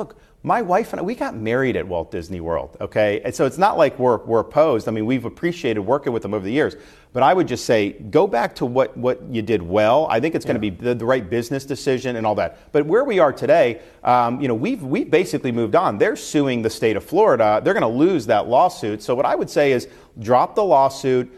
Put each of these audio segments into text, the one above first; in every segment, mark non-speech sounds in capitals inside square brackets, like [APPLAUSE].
look, my wife and I, we got married at Walt Disney World, okay? And so it's not like we're, we're opposed. I mean, we've appreciated working with them over the years. But I would just say, go back to what, what you did well. I think it's going to be the, the right business decision and all that. But where we are today, um, you know, we've, we've basically moved on. They're suing the state of Florida. They're going to lose that lawsuit. So what I would say is drop the lawsuit.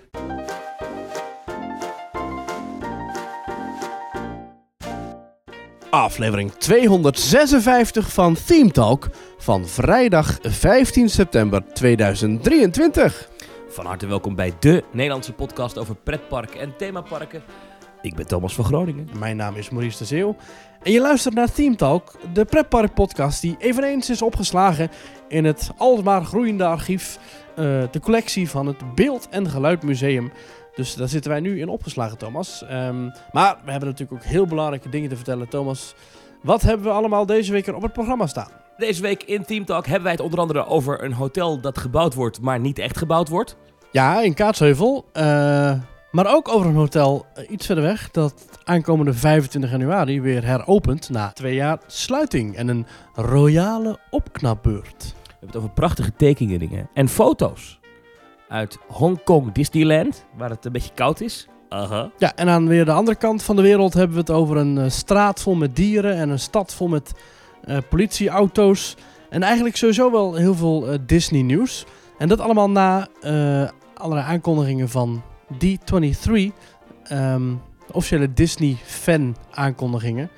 Aflevering 256 van Theme Talk van vrijdag 15 september 2023. Van harte welkom bij de Nederlandse podcast over pretparken en themaparken. Ik ben Thomas van Groningen. Mijn naam is Maurice de Zeeuw. En je luistert naar Theme Talk, de pretpark podcast die eveneens is opgeslagen in het alsmaar groeiende archief, eh, de collectie van het Beeld- en Geluidmuseum. Dus daar zitten wij nu in opgeslagen, Thomas. Ehm, maar we hebben natuurlijk ook heel belangrijke dingen te vertellen, Thomas. Wat hebben we allemaal deze week er op het programma staan? Deze week in Team Talk hebben wij het onder andere over een hotel dat gebouwd wordt, maar niet echt gebouwd wordt. Ja, in Kaatsheuvel. eh, maar ook over een hotel eh, iets verder weg dat aankomende 25 januari weer heropent na twee jaar sluiting en een royale opknapbeurt. We hebben het over prachtige tekeningen en foto's uit Hongkong Disneyland, waar het een beetje koud is. Aha. Ja, en aan weer de andere kant van de wereld hebben we het over een eh, straat vol met dieren en een stad vol met eh, politieauto's. En eigenlijk sowieso wel heel veel eh, Disney nieuws. En dat allemaal na eh, allerlei aankondigingen van D23. ehm, de officiële Disney fan aankondigingen.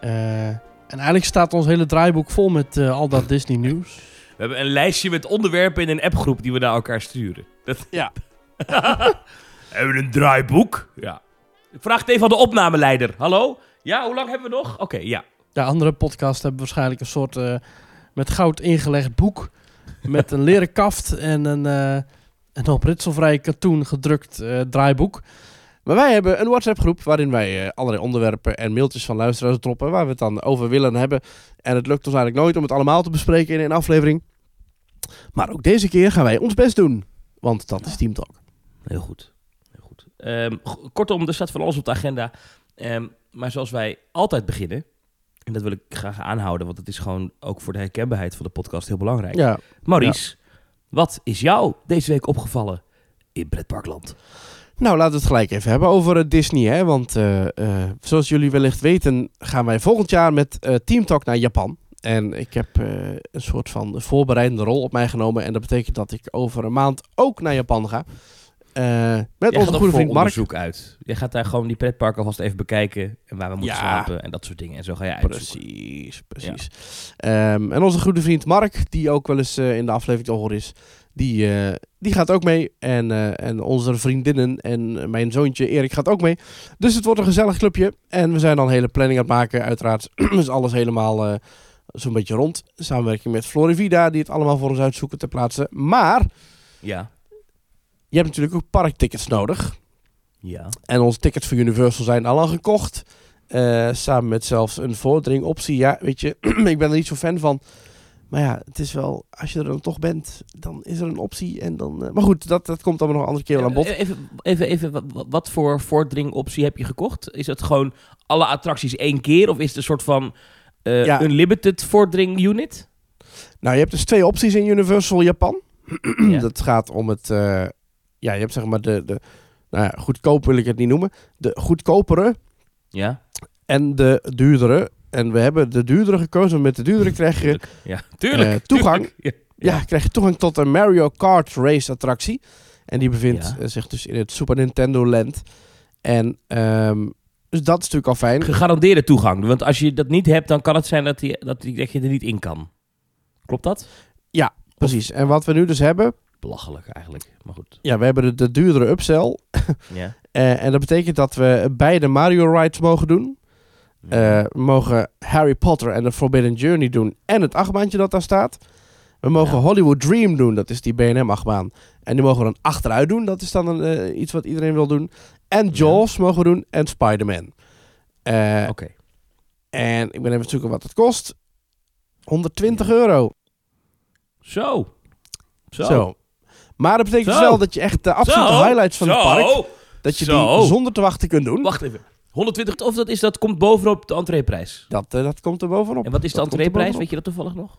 Eh, en eigenlijk staat ons hele draaiboek vol met eh, al dat [LAUGHS] Disney nieuws. We hebben een lijstje met onderwerpen in een appgroep die we naar elkaar sturen. Dat... Ja. [LAUGHS] [LAUGHS] hebben we een draaiboek? Ja. Ik vraag het even aan de opnameleider. Hallo? Ja, hoe lang hebben we nog? Oké, ja. De andere podcast hebben waarschijnlijk een soort eh, met goud ingelegd boek. Met een leren kaft en een, eh een op ritselvrij katoen gedrukt eh, draaiboek. Maar wij hebben een WhatsApp groep waarin wij allerlei onderwerpen en mailtjes van luisteraars droppen. Waar we het dan over willen hebben. En het lukt ons eigenlijk nooit om het allemaal te bespreken in een aflevering. Maar ook deze keer gaan wij ons best doen. Want dat is Team Talk. Heel goed. Heel goed. Ehm, kortom, er staat van alles op de agenda. Ehm, maar zoals wij altijd beginnen, en dat wil ik graag aanhouden, want het is gewoon ook voor de herkenbaarheid van de podcast heel belangrijk. Ja, Maurice, wat is jou deze week opgevallen in Pretparkland? Nou, laten we het gelijk even hebben over eh, Disney. Hè? Want eh, eh, zoals jullie wellicht weten, gaan wij volgend jaar met eh Team Talk naar Japan. En ik heb eh, een soort van voorbereidende rol op mij genomen. En dat betekent dat ik over een maand ook naar Japan ga. Eh, met onze goede vriend Mark. onderzoek uit. Je gaat daar gewoon die pretparken alvast even bekijken en waar we moeten Ja. slapen en dat soort dingen. En zo ga je uitzoeken. Precies, precies. Ehm, en onze goede vriend Mark, die ook wel eens eh, in de aflevering te horen is, die, die gaat ook mee. En, en onze vriendinnen en mijn zoontje Erik gaat ook mee. Dus het wordt een gezellig clubje. En we zijn dan een hele planning aan het maken. Uiteraard [CLEARS THROAT] is alles helemaal zo'n beetje rond. Samenwerking met Florivida, die het allemaal voor ons uitzoeken ter plaatse. Maar Ja. je hebt natuurlijk ook parktickets nodig. Ja. En onze tickets voor Universal zijn al lang gekocht. Eh, samen met zelfs een vordering-optie. Ja, weet je, [CLEARS THROAT] ik ben er niet zo fan van. Maar ja, het is wel, als je er dan toch bent, dan is er een optie. En dan, eh, maar goed, dat, dat komt allemaal nog een andere keer wel aan bod. Even, even, even wat, voor vordringoptie heb je gekocht? Is het gewoon alle attracties één keer of is het een soort van eh Ja. unlimited vordering unit? Nou, je hebt dus twee opties in Universal Japan. [CLEARS THROAT] Ja. Dat gaat om het, eh, ja, je hebt zeg maar de, de nou ja, goedkoop wil ik het niet noemen. De goedkopere Ja, en de duurdere. En we hebben de duurdere gekozen. Met de duurdere krijg je. Ja, tuurlijk. Eh, toegang. tuurlijk. [LAUGHS] Ja. Ja, krijg je toegang tot een Mario Kart race attractie. En die bevindt Ja. zich dus in het Super Nintendo Land. En ehm, dus dat is natuurlijk al fijn. Gegarandeerde toegang. Want als je dat niet hebt, dan kan het zijn dat, die, dat, die, dat je er niet in kan. Klopt dat? Precies. En wat we nu dus hebben, Belachelijk eigenlijk. Maar goed. ja, we hebben de, de duurdere upsell. Ja. [LAUGHS] Eh, en dat betekent dat we beide Mario rides mogen doen. Eh, we mogen Harry Potter en de Forbidden Journey doen. En het achtbaantje dat daar staat. We mogen Ja. Hollywood Dream doen, dat is die B&M achtbaan. En die mogen we dan achteruit doen, dat is dan een, eh, iets wat iedereen wil doen. En Jaws mogen we doen en Spider-Man. Eh, Oké. En ik ben even zoeken wat het kost. 120 euro. Zo. Zo. Zo. Maar dat betekent Zo. dus wel dat je echt de absolute Zo. highlights van het park... dat je die zonder te wachten kunt doen. Wacht even. 120, of dat, is, dat komt bovenop de entreeprijs. Dat, eh, dat komt er bovenop. En wat is de Dat entreeprijs? Weet je dat toevallig nog?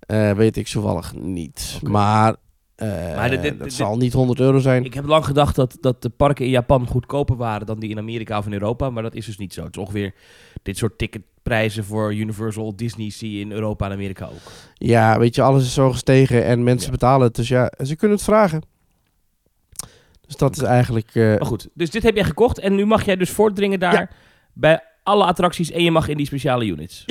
Eh, weet ik toevallig niet. Maar, eh Maar dit- dit- dat dit- zal niet 100 euro zijn. Ik heb lang gedacht dat, dat de parken in Japan goedkoper waren dan die in Amerika of in Europa. Maar dat is dus niet zo. Het is ongeveer dit soort ticketprijzen voor Universal, Disney zie je in Europa en Amerika ook. Ja, weet je, alles is zo gestegen en mensen Ja. betalen het. Dus ja, ze kunnen het vragen. Dus dat is eigenlijk... eh, Maar goed, dus dit heb jij gekocht en nu mag jij dus voortdringen daar Ja. bij alle attracties en je mag in die speciale units.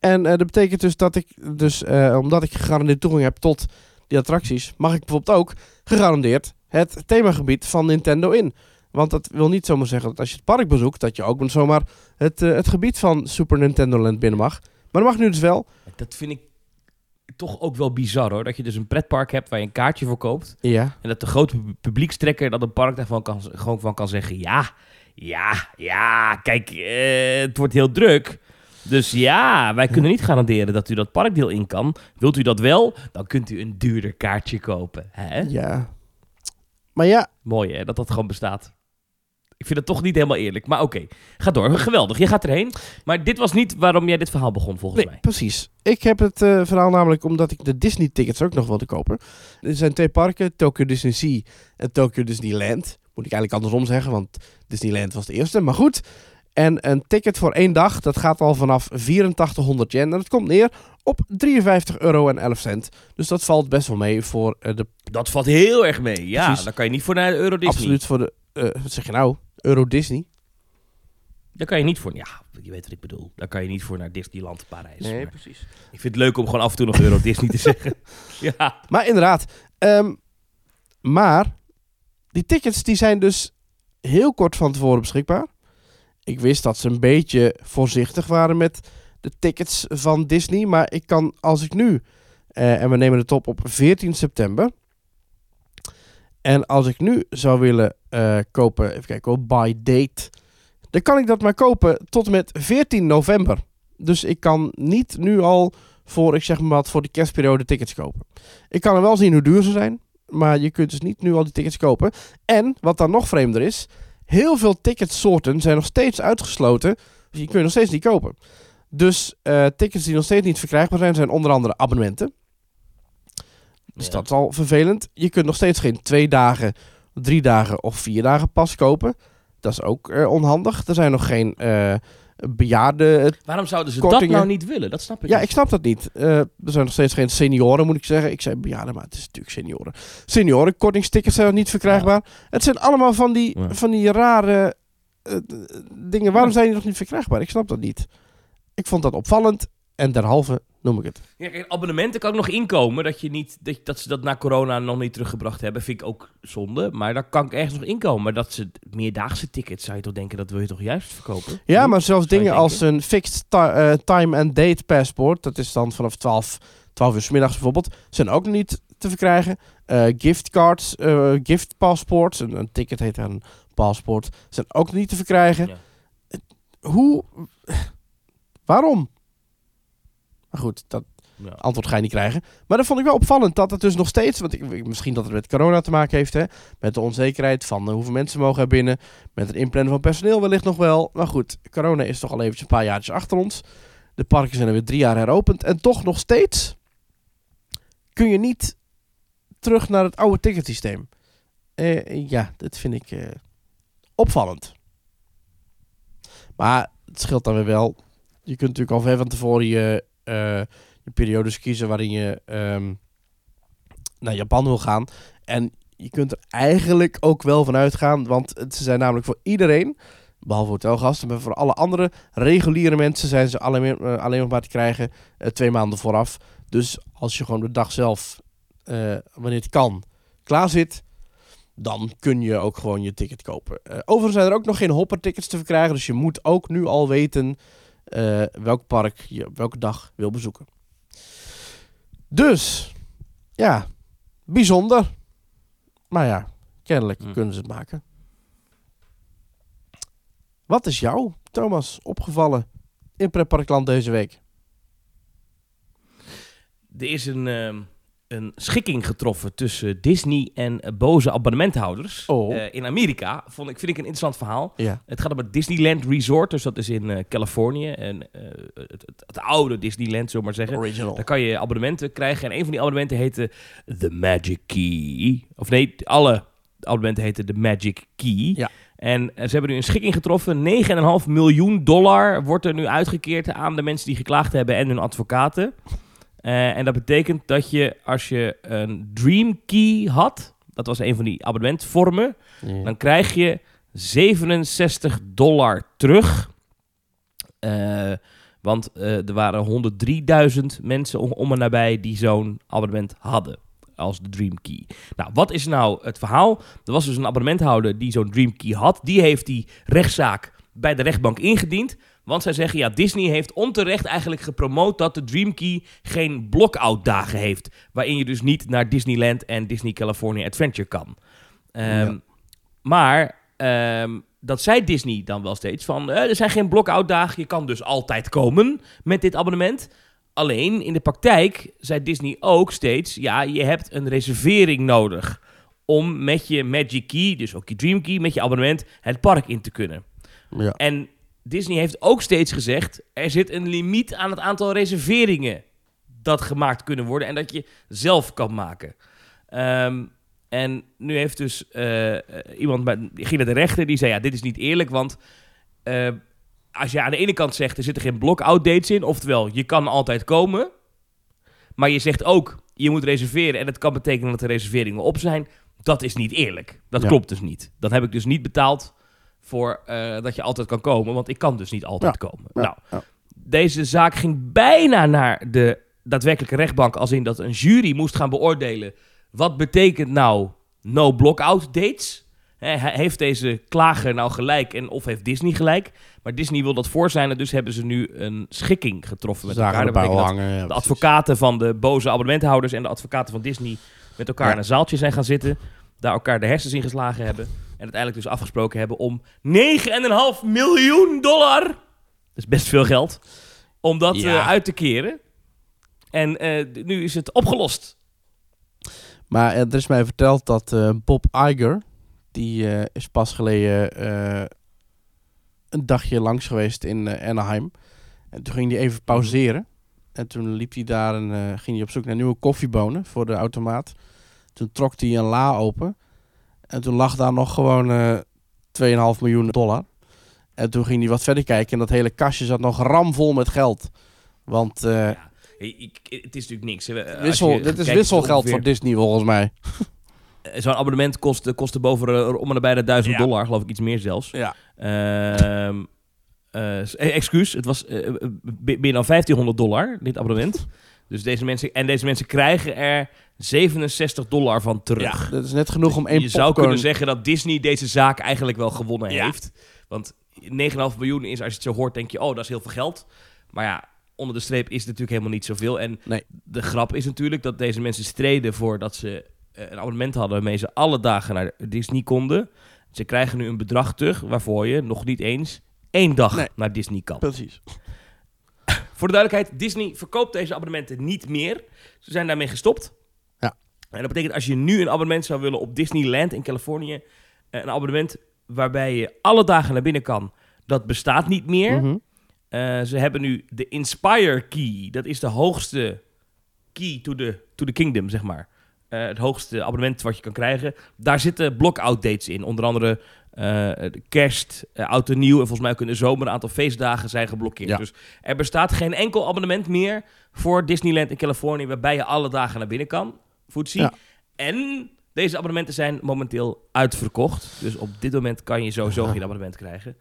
En eh, dat betekent dus dat ik, dus, omdat ik gegarandeerd toegang heb tot die attracties, mag ik bijvoorbeeld ook gegarandeerd het themagebied van Nintendo in. Want dat wil niet zomaar zeggen dat als je het park bezoekt, dat je ook zomaar het, eh, het gebied van Super Nintendo Land binnen mag. Maar dat mag nu dus wel. Dat vind ik toch ook wel bizar hoor. Dat je dus een pretpark hebt waar je een kaartje voor koopt. Ja. En dat de grote pu- publiekstrekker dat een park daarvan kan, gewoon van kan zeggen: ja, ja, ja, kijk, eh, het wordt heel druk. Dus ja, wij kunnen niet garanderen dat u dat parkdeel in kan. Wilt u dat wel, dan kunt u een duurder kaartje kopen. Hè? Ja. Maar ja, Mooi hè, dat dat gewoon bestaat. Ik vind het toch niet helemaal eerlijk, maar oké. Ga door, geweldig, je gaat erheen. Maar dit was niet waarom jij dit verhaal begon volgens nee, mij. precies. Ik heb het eh, verhaal namelijk omdat ik de Disney tickets ook nog wilde kopen. Er zijn twee parken, Tokyo Disney Sea en Tokyo Disneyland. Moet ik eigenlijk andersom zeggen, want Disneyland was de eerste. Maar goed. En een ticket voor één dag, dat gaat al vanaf 8400 yen. En dat komt neer op 53,11 euro. Dus dat valt best wel mee voor eh, de... Dat valt heel erg mee. Ja, Precies. dan kan je niet voor naar de Euro Disney. Absoluut voor de... eh, wat zeg je nou? Euro Disney? Daar kan je niet voor. Ja, je weet wat ik bedoel. Daar kan je niet voor naar Disneyland Parijs. Maar precies. ik vind het leuk om gewoon af en toe nog Euro Disney te [LAUGHS] zeggen. Ja. Maar inderdaad. ehm, maar die tickets die zijn dus heel kort van tevoren beschikbaar. Ik wist dat ze een beetje voorzichtig waren met de tickets van Disney. Maar ik kan, als ik nu, eh, en we nemen het op op 14 september. En als ik nu zou willen eh, kopen, even kijken hoor, by date. Dan kan ik dat maar kopen tot met 14 november. Dus ik kan niet nu al voor, ik zeg maar wat, voor de kerstperiode tickets kopen. Ik kan er wel zien hoe duur ze zijn. Maar je kunt dus niet nu al die tickets kopen. En, wat dan nog vreemder is... Heel veel ticketsoorten zijn nog steeds uitgesloten. Dus die kun je nog steeds niet kopen. Dus eh, tickets die nog steeds niet verkrijgbaar zijn... zijn onder andere abonnementen. Dus Ja. dat is al vervelend. Je kunt nog steeds geen twee dagen, drie dagen of vier dagen pas kopen. Dat is ook eh, onhandig. Er zijn nog geen eh bejaarden Waarom zouden ze Kortingen. dat nou niet willen? Dat snap ik ja, niet. ik snap dat niet. Eh, er zijn nog steeds geen senioren, moet ik zeggen. Ik zei bejaarden, maar het is natuurlijk senioren. Senioren, kortingstickets zijn nog niet verkrijgbaar. Het zijn allemaal van die, Ja. van die rare eh, dingen. Waarom zijn die nog niet verkrijgbaar? Ik snap dat niet. Ik vond dat opvallend en derhalve noem ik het. Ja, kijk, abonnementen kan ook nog inkomen. Dat, je niet, dat, dat ze dat na corona nog niet teruggebracht hebben, vind ik ook zonde. Maar daar kan ik ergens nog inkomen. Maar dat ze meerdaagse tickets, zou je toch denken, dat wil je toch juist verkopen? Ja, Hm? maar zelfs dingen als een fixed eh, time and date passport, dat is dan vanaf 12, 12 uur 's middags bijvoorbeeld, zijn ook nog niet te verkrijgen. Eh giftcards, eh gift passports, een, een ticket heet een paspoort, zijn ook niet te verkrijgen. Ja. Hoe? Waarom? Maar goed, dat Ja. antwoord ga je niet krijgen. Maar dat vond ik wel opvallend dat het dus nog steeds, want ik, misschien dat het met corona te maken heeft, hè, met de onzekerheid van eh, hoeveel mensen mogen er binnen, met het inplannen van personeel wellicht nog wel. Maar goed, corona is toch al eventjes een paar jaartjes achter ons. De parken zijn er weer drie jaar heropend en toch nog steeds kun je niet terug naar het oude ticketsysteem. Eh, ja, dat vind ik eh, opvallend. Maar het scheelt dan weer wel. Je kunt natuurlijk al ver van tevoren je, je periodes kiezen waarin je ehm, naar Japan wil gaan. En je kunt er eigenlijk ook wel van uitgaan, want ze zijn namelijk voor iedereen, behalve hotelgasten, maar voor alle andere reguliere mensen zijn ze alleen, eh, alleen maar te krijgen eh, twee maanden vooraf. Dus als je gewoon de dag zelf, eh, wanneer het kan, klaar zit, dan kun je ook gewoon je ticket kopen. Eh, overigens zijn er ook nog geen hoppertickets te verkrijgen, dus je moet ook nu al weten eh, welk park je op welke dag wil bezoeken. Dus, ja, bijzonder. Maar ja, kennelijk Hm. kunnen ze het maken. Wat is jou, Thomas, opgevallen in Pretparkland deze week? Er is een, ehm, een schikking getroffen tussen Disney en eh, boze abonnementhouders. Oh. Eh, in Amerika vond ik, vind ik een interessant verhaal. Ja. Het gaat om het Disneyland Resort, dus dat is in eh, Californië. En, het, het, het oude Disneyland, zullen maar zeggen. Original. Daar kan je abonnementen krijgen. En een van die abonnementen heette The Magic Key. Of nee, alle abonnementen heten The Magic Key. Ja. En ze hebben nu een schikking getroffen. 9,5 miljoen dollar wordt er nu uitgekeerd aan de mensen die geklaagd hebben en hun advocaten. Eh, en dat betekent dat je als je een Dream Key had, dat was een van die abonnementvormen, Ja. dan krijg je 67 dollar terug. Eh, want eh, er waren 103.000 mensen om, om en nabij die zo'n abonnement hadden. Als de Dream Key. Nou, wat is nou het verhaal? Er was dus een abonnementhouder die zo'n Dream Key had. Die heeft die rechtszaak bij de rechtbank ingediend. Want zij zeggen, ja, Disney heeft onterecht eigenlijk gepromoot dat de Dream Key geen blockout dagen heeft. Waarin je dus niet naar Disneyland en Disney California Adventure kan. Ehm, Ja. Maar ehm, dat zei Disney dan wel steeds van, eh, er zijn geen blockout dagen, je kan dus altijd komen met dit abonnement. Alleen in de praktijk zei Disney ook steeds, ja, je hebt een reservering nodig om met je Magic Key, dus ook je Dream Key, met je abonnement het park in te kunnen. Ja. En Disney heeft ook steeds gezegd: er zit een limiet aan het aantal reserveringen dat gemaakt kunnen worden en dat je zelf kan maken. Ehm, en nu heeft dus eh, eh, iemand bij, ging naar de rechter die zei: ja, dit is niet eerlijk, want eh, als je aan de ene kant zegt er zitten geen block-out dates in, oftewel je kan altijd komen, maar je zegt ook je moet reserveren en het kan betekenen dat er reserveringen op zijn. Dat is niet eerlijk. Dat Ja. klopt dus niet. Dan heb ik dus niet betaald voor eh, dat je altijd kan komen, want ik kan dus niet altijd komen. Ja. Nou, deze zaak ging bijna naar de daadwerkelijke rechtbank, als in dat een jury moest gaan beoordelen. Wat betekent nou no blockout dates? He- heeft deze klager nou gelijk en of heeft Disney gelijk? Maar Disney wil dat voor zijn en dus hebben ze nu een schikking getroffen met elkaar. Zagen Dat erbij betekent dat hangen. ja, de advocaten van de boze abonnementhouders en de advocaten van Disney met elkaar Ja. in een zaaltje zijn gaan zitten. Daar elkaar de hersens in geslagen hebben. En uiteindelijk dus afgesproken hebben om 9,5 miljoen dollar. Dat is best veel geld. Om dat Ja. eh, uit te keren. En eh, nu is het opgelost. Maar eh, er is mij verteld dat Bob Iger, die is pas geleden een dagje langs geweest in Anaheim. En toen ging hij even pauzeren. En toen liep hij daar en ging hij op zoek naar nieuwe koffiebonen voor de automaat. Toen trok hij een la open. En toen lag daar nog gewoon eh 2,5 miljoen dollar. En toen ging hij wat verder kijken en dat hele kastje zat nog ramvol met geld. Want eh, Ja, ik- het is natuurlijk niks. wissel, je dit is kijkt, wisselgeld ongeveer- voor Disney volgens mij. Eh, Zo'n abonnement kost, kost boven om en nabij de 1000 Ja. dollar, geloof ik, iets meer zelfs. Ja. Ehm eh, eh, excuus, het was bi- meer dan 1500 dollar, dit abonnement. [LAUGHS] Dus deze mensen, en deze mensen krijgen er 67 dollar van terug. Dat is net genoeg om één je zou kunnen zeggen dat Disney deze zaak eigenlijk wel gewonnen Ja. heeft. Want 9,5 miljoen is, als je het zo hoort, denk je, oh, dat is heel veel geld. Maar ja, onder de streep is het natuurlijk helemaal niet zoveel. En Nee. de grap is natuurlijk dat deze mensen streden voor dat ze eh, een abonnement hadden waarmee ze alle dagen naar Disney konden. Ze krijgen nu een bedrag terug waarvoor je nog niet eens één dag Nee. naar Disney kan. Precies. Voor de duidelijkheid, Disney verkoopt deze abonnementen niet meer. Ze zijn daarmee gestopt. En dat betekent als je nu een abonnement zou willen op Disneyland in Californië, eh, een abonnement waarbij je alle dagen naar binnen kan, dat bestaat niet meer. Mhm. Eh, ze hebben nu de Inspire Key. Dat is de hoogste key to the, to the kingdom, zeg maar. Eh, het hoogste abonnement wat je kan krijgen. Daar zitten block-out dates in. Onder andere de kerst, eh, oud en nieuw. En volgens mij ook in de zomer een aantal feestdagen zijn geblokkeerd. Ja. Dus er bestaat geen enkel abonnement meer voor Disneyland in Californië... waarbij je alle dagen naar binnen kan. Ja. En deze abonnementen zijn momenteel uitverkocht. Dus op dit moment kan je sowieso geen abonnement krijgen.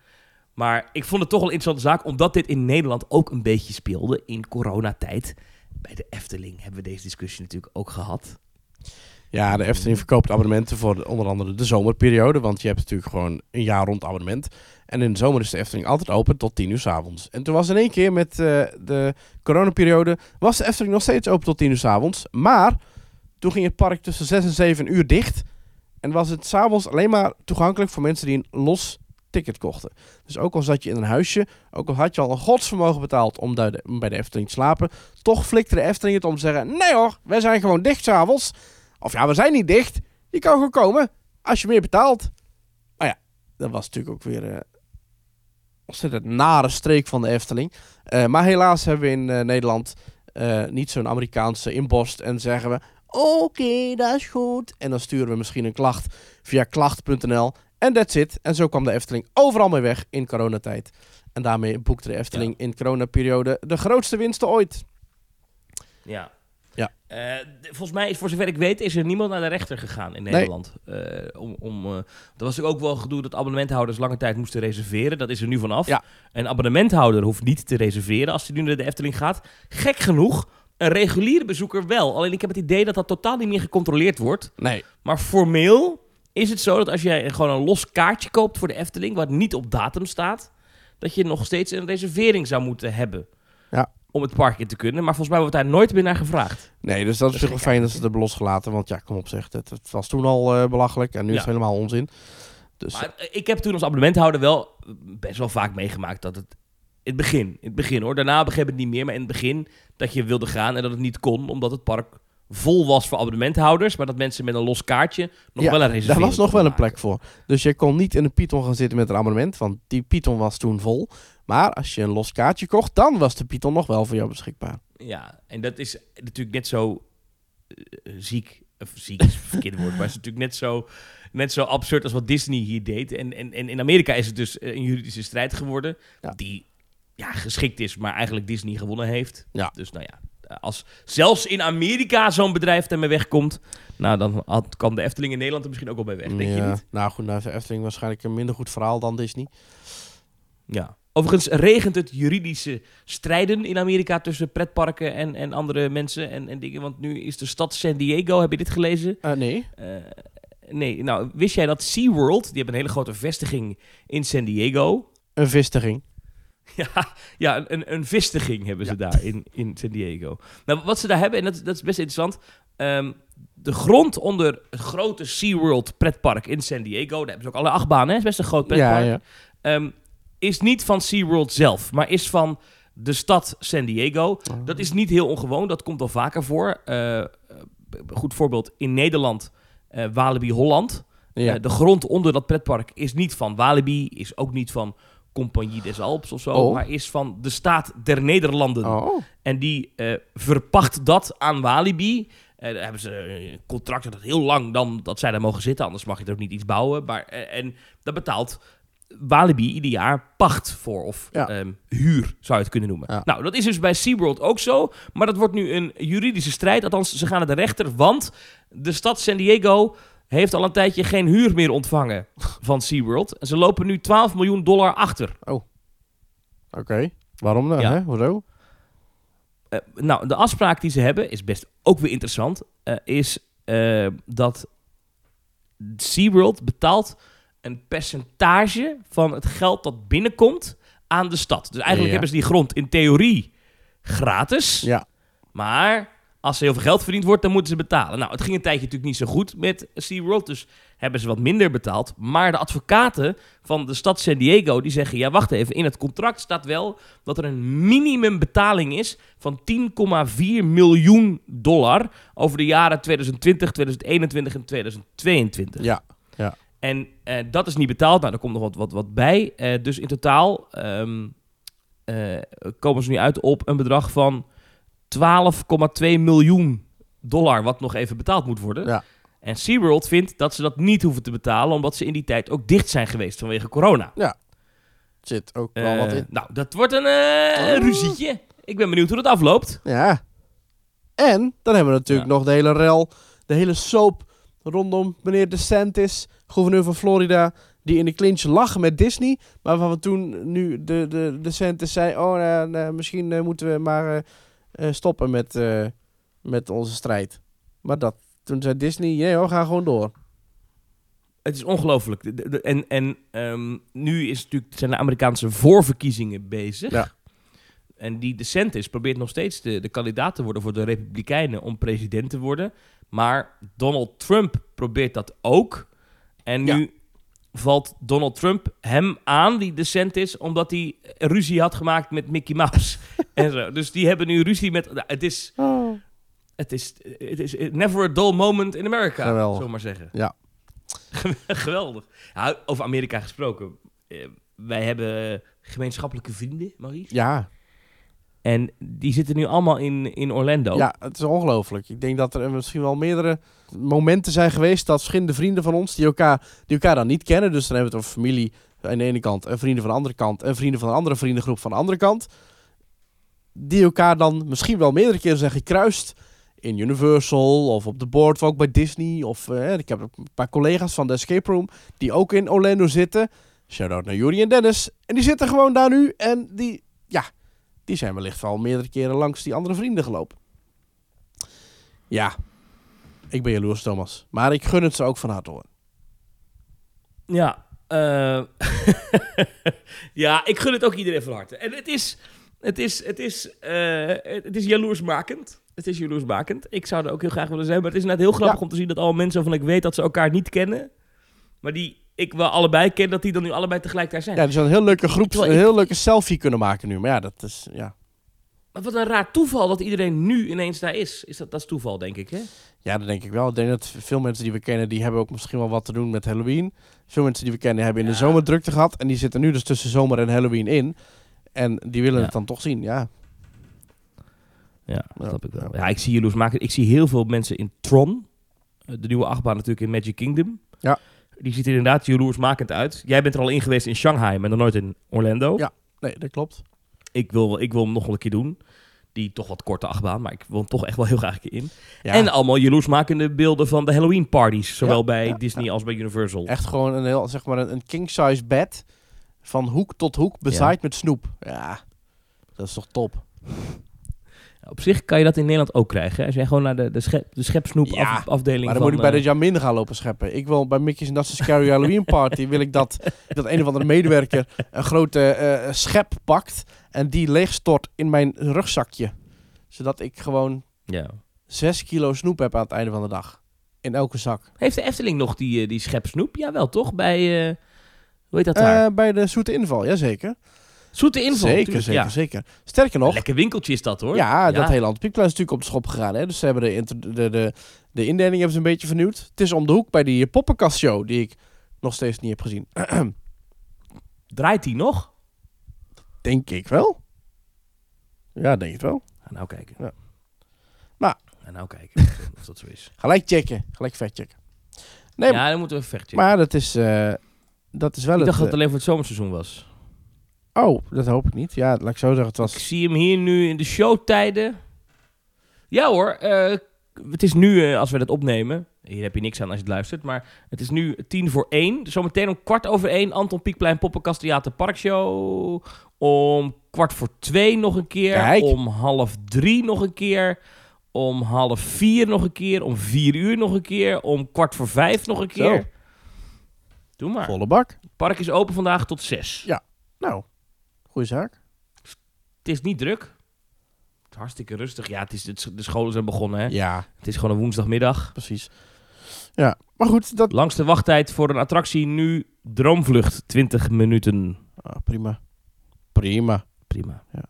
Maar ik vond het toch wel een interessante zaak, omdat dit in Nederland ook een beetje speelde in coronatijd. Bij de Efteling hebben we deze discussie natuurlijk ook gehad. Ja, de Efteling verkoopt abonnementen voor de- onder andere de zomerperiode. Want je hebt natuurlijk gewoon een jaar rond abonnement. En in de zomer is de Efteling altijd open tot 10 uur s avonds. En toen was in één keer met eh, de coronaperiode... was de Efteling nog steeds open tot 10 uur s avonds. Maar toen ging het park tussen 6 en 7 uur dicht. En was het s'avonds alleen maar toegankelijk voor mensen die een los ticket kochten. Dus ook al zat je in een huisje, ook al had je al een godsvermogen betaald om, bij de Efteling te slapen, toch flikte de Efteling het om te zeggen, nee hoor, wij zijn gewoon dicht s'avonds. Of ja, we zijn niet dicht. Je kan gewoon komen als je meer betaalt. Maar ja, dat was natuurlijk ook weer een ontzettend nare streek van de Efteling. Eh, maar helaas hebben we in eh, Nederland niet zo'n Amerikaanse inborst en zeggen we, oké, dat is goed. En dan sturen we misschien een klacht via klacht.nl. En that's it. En zo kwam de Efteling overal mee weg in coronatijd. En daarmee boekte de Efteling in coronaperiode de grootste winsten ooit. Ja. Ja. Eh, volgens mij is, voor zover ik weet, is er niemand naar de rechter gegaan in Nee. Nederland. Eh, om, om, eh, er was ook wel gedoe dat abonnementhouders lange tijd moesten reserveren. Dat is er nu vanaf. Ja. Een abonnementhouder hoeft niet te reserveren als hij nu naar de Efteling gaat. Gek genoeg, een reguliere bezoeker wel. Alleen ik heb het idee dat dat totaal niet meer gecontroleerd wordt. Nee. Maar formeel is het zo dat als jij gewoon een los kaartje koopt voor de Efteling, wat niet op datum staat, dat je nog steeds een reservering zou moeten hebben. Ja. Om het park in te kunnen. Maar volgens mij wordt daar nooit meer naar gevraagd. Nee, dus dat is gek fijn dat ze het hebben losgelaten. Want ja, kom op zeg, het, het was toen al eh, belachelijk en nu is het helemaal onzin. Dus Maar eh, ik heb toen als abonnementhouder wel best wel vaak meegemaakt dat het. In het begin, in het begin hoor. Daarna begreep ik het niet meer. Maar in het begin dat je wilde gaan en dat het niet kon. Omdat het park vol was voor abonnementhouders. Maar dat mensen met een los kaartje nog Ja, wel een reservering daar was nog wel een plek voor. Dus je kon niet in een Python gaan zitten met een abonnement, want die Python was toen vol. Maar als je een los kaartje kocht, dan was de Python nog wel voor jou beschikbaar. Ja, en dat is natuurlijk net zo eh, ziek. Of ziek is het verkeerde woord, maar het is natuurlijk net zo, net zo absurd als wat Disney hier deed. En, en, en in Amerika is het dus eh, een juridische strijd geworden. Ja. Die ja, geschikt is, maar eigenlijk Disney gewonnen heeft. Ja. Dus nou ja, als zelfs in Amerika zo'n bedrijf ermee wegkomt, nou dan had, kan de Efteling in Nederland er misschien ook wel bij weg, denk je niet? Nou goed, nou, de Efteling waarschijnlijk een minder goed verhaal dan Disney. Ja. Overigens regent het juridische strijden in Amerika tussen pretparken en, en andere mensen en, en dingen. Want nu is de stad San Diego, heb je dit gelezen? Eh, nee. Eh, nee, nou, wist jij dat SeaWorld, die hebben een hele grote vestiging in San Diego. Een vestiging. [LAUGHS] ja, ja een, een vestiging hebben ze daar in, in San Diego. Nou, wat ze daar hebben, en dat, dat is best interessant. ehm, de grond onder het grote SeaWorld pretpark in San Diego, daar hebben ze ook alle achtbanen, hè? is best een groot pretpark. Ja, ja. Ehm, is niet van SeaWorld zelf, maar is van de stad San Diego. Oh. Dat is niet heel ongewoon, dat komt al vaker voor. Eh, goed voorbeeld, in Nederland, eh, Walibi Holland. Ja. De grond onder dat pretpark is niet van Walibi, is ook niet van Compagnie des Alpes of zo, Oh. maar is van de staat der Nederlanden. oh. En die eh, verpacht dat aan Walibi. Eh, daar hebben ze een contract dat heel lang dan dat zij daar mogen zitten, anders mag je er ook niet iets bouwen. Maar, eh, en dat betaalt Walibi ieder jaar pacht voor, of Ja. ehm, huur zou je het kunnen noemen. Ja. Nou, dat is dus bij SeaWorld ook zo, maar dat wordt nu een juridische strijd. Althans, ze gaan naar de rechter, want de stad San Diego heeft al een tijdje geen huur meer ontvangen van SeaWorld. En ze lopen nu 12 miljoen dollar achter. Oké. Waarom dan? Ja. Hè? Hoezo? Eh, nou, de afspraak die ze hebben is best ook weer interessant. eh, is eh, dat SeaWorld betaalt een percentage van het geld dat binnenkomt aan de stad. Dus eigenlijk Ja. hebben ze die grond in theorie gratis. Ja. Maar als er heel veel geld verdiend wordt, dan moeten ze betalen. Nou, het ging een tijdje natuurlijk niet zo goed met SeaWorld. Dus hebben ze wat minder betaald. Maar de advocaten van de stad San Diego, die zeggen... Ja, wacht even, in het contract staat wel dat er een minimumbetaling is... van 10,4 miljoen dollar over de jaren 2020, 2021 en 2022. Ja. En eh, dat is niet betaald. Nou, daar komt nog wat, wat, wat bij. Eh, dus in totaal ehm, eh, komen ze nu uit op een bedrag van 12,2 miljoen dollar... wat nog even betaald moet worden. Ja. En SeaWorld vindt dat ze dat niet hoeven te betalen... omdat ze in die tijd ook dicht zijn geweest vanwege corona. Zit ook wel wat Eh, in. nou, dat wordt een Oh. ruzietje. Ik ben benieuwd hoe dat afloopt. Ja. En dan hebben we natuurlijk Ja. nog de hele rel, de hele soap rondom meneer DeSantis, gouverneur van Florida, die in de clinch lag met Disney, maar waarvan we toen nu de, de DeSantis zei, oh, nou, nou, misschien eh, moeten we maar stoppen met, eh, met onze strijd. Maar dat, toen zei Disney, nee hoor, ga gewoon door. Het is ongelooflijk. En, en ehm, nu is natuurlijk, zijn de Amerikaanse voorverkiezingen bezig. Ja. En die DeSantis probeert nog steeds de, de kandidaat te worden voor de Republikeinen om president te worden. Maar Donald Trump probeert dat ook. En nu valt Donald Trump hem aan, die decent is, omdat hij ruzie had gemaakt met Mickey Mouse. [LAUGHS] en zo. Dus die hebben nu ruzie met... nou, Het is... Het is, het is never a dull moment in America, Geweldig. zullen maar zeggen. Ja. [LAUGHS] Geweldig. Ja, over Amerika gesproken. Eh, wij hebben gemeenschappelijke vrienden, Maurice. Ja, En die zitten nu allemaal in, in Orlando. ja, het is ongelooflijk. Ik denk dat er misschien wel meerdere momenten zijn geweest dat verschillende vrienden van ons, die elkaar, die elkaar dan niet kennen, dus dan hebben we het over familie aan de ene kant en vrienden van de andere kant en vrienden van een andere vriendengroep van de andere kant, die elkaar dan misschien wel meerdere keren zijn gekruist in Universal of op de board, of ook bij Disney. Of eh, ik heb een paar collega's van de Escape Room die ook in Orlando zitten. Shout-out naar Juri en Dennis. En die zitten gewoon daar nu en die, die zijn wellicht wel meerdere keren langs die andere vrienden gelopen. Ja, ik ben jaloers, Thomas. Maar ik gun het ze ook van harte hoor. Ja, eh, [LAUGHS] ja, ik gun het ook iedereen van harte. En het is, het is, het is, eh, het is jaloersmakend. Het is jaloersmakend. Ik zou er ook heel graag willen zijn. Maar het is net heel grappig Ja. om te zien dat alle mensen waarvan ik weet dat ze elkaar niet kennen. Maar die ik wel allebei ken, dat die dan nu allebei tegelijk daar zijn. Ja, die een heel leuke groep, een ik- heel leuke selfie kunnen maken nu. Maar ja, dat is, ja. Maar wat een raar toeval dat iedereen nu ineens daar is. is dat, dat is toeval, denk ik, hè? Ja, dat denk ik wel. Ik denk dat veel mensen die we kennen, die hebben ook misschien wel wat te doen met Halloween. Veel mensen die we kennen hebben in de zomer drukte gehad. En die zitten nu dus tussen zomer en Halloween in. En die willen Ja. het dan toch zien, ja. Ja, Ja. snap ik wel. Ja, ik zie jaloersmakend. Ik zie heel veel mensen in Tron. eh, De nieuwe achtbaan natuurlijk in Magic Kingdom. Ja. Die ziet er inderdaad jaloersmakend uit. Jij bent er al in geweest in Shanghai, maar nog nooit in Orlando. Ja. Nee, dat klopt. Ik, wil, ik wil hem nog wel een keer doen. Die toch wat korte achtbaan, maar ik wil hem toch echt wel heel graag een keer in. Ja, En allemaal jaloersmakende beelden van de Halloween parties. Zowel Ja, bij ja, Disney als bij Universal. echt gewoon een heel, zeg maar, een, een king-size bed. Van hoek tot hoek, bezaaid met snoep. Ja, dat is toch top. Op zich kan je dat in Nederland ook krijgen. hè. Als jij gewoon naar de, de, schep, de schepsnoep Ja, af- afdeling Maar dan van... moet ik bij de eh, Jamin gaan lopen scheppen. Ik wil bij Mickey's en That's a Scary Halloween Party... wil ik dat, dat een of andere medewerker een grote eh, schep pakt... en die leegstort in mijn rugzakje. Zodat ik gewoon ja. 6 kilo snoep heb aan het einde van de dag. In elke zak. Heeft de Efteling nog die, eh, die schepsnoep? Ja, wel toch? Bij, eh, hoe heet dat daar? Eh, bij de zoete inval, jazeker. Zoete inval. zeker, zeker, ja. zeker. Sterker nog, Lekker winkeltje is dat hoor. ja, dat hele Antiekplein is natuurlijk op de schop gegaan. Hè? Dus ze hebben de, inter- de, de, de indeling hebben ze een beetje vernieuwd. Het is om de hoek bij die poppenkastshow... die ik nog steeds niet heb gezien. [CLEARS THROAT] Draait die nog? Denk ik wel. Ja, denk het wel. Ga nou kijken. Ja. Maar- Ga nou kijken of dat zo is. [LAUGHS] Gelijk checken. Gelijk vet checken. Nee, ja, dan moeten we checken. maar dat is, eh, dat is wel ik het... dacht dat het eh, alleen voor het zomerseizoen was. Oh, dat hoop ik niet. Ja, laat ik zo zeggen. Het Ik was... zie hem hier nu in de showtijden. Ja hoor, eh, het is nu, eh, als we dat opnemen, hier heb je niks aan als je het luistert, maar het is nu tien voor één. Zometeen om kwart over één, Anton Pieckplein Poppenkast Theater Parkshow. Om kwart voor twee nog een keer. Kijk. Om half drie nog een keer. Om half vier nog een keer. Om vier uur nog een keer. Om kwart voor vijf nog een keer. Zo. Doe maar. Volle bak. Het park is open vandaag tot zes. Ja. Nou, goeie zaak. Het is niet druk. Het is hartstikke rustig. Ja, het is, het- de scholen zijn begonnen. Hè? Ja, Het is gewoon een woensdagmiddag. precies. Ja, maar goed, dat... Langste wachttijd voor een attractie nu Droomvlucht. 20 minuten. Ah, prima. Prima. Prima. Ja.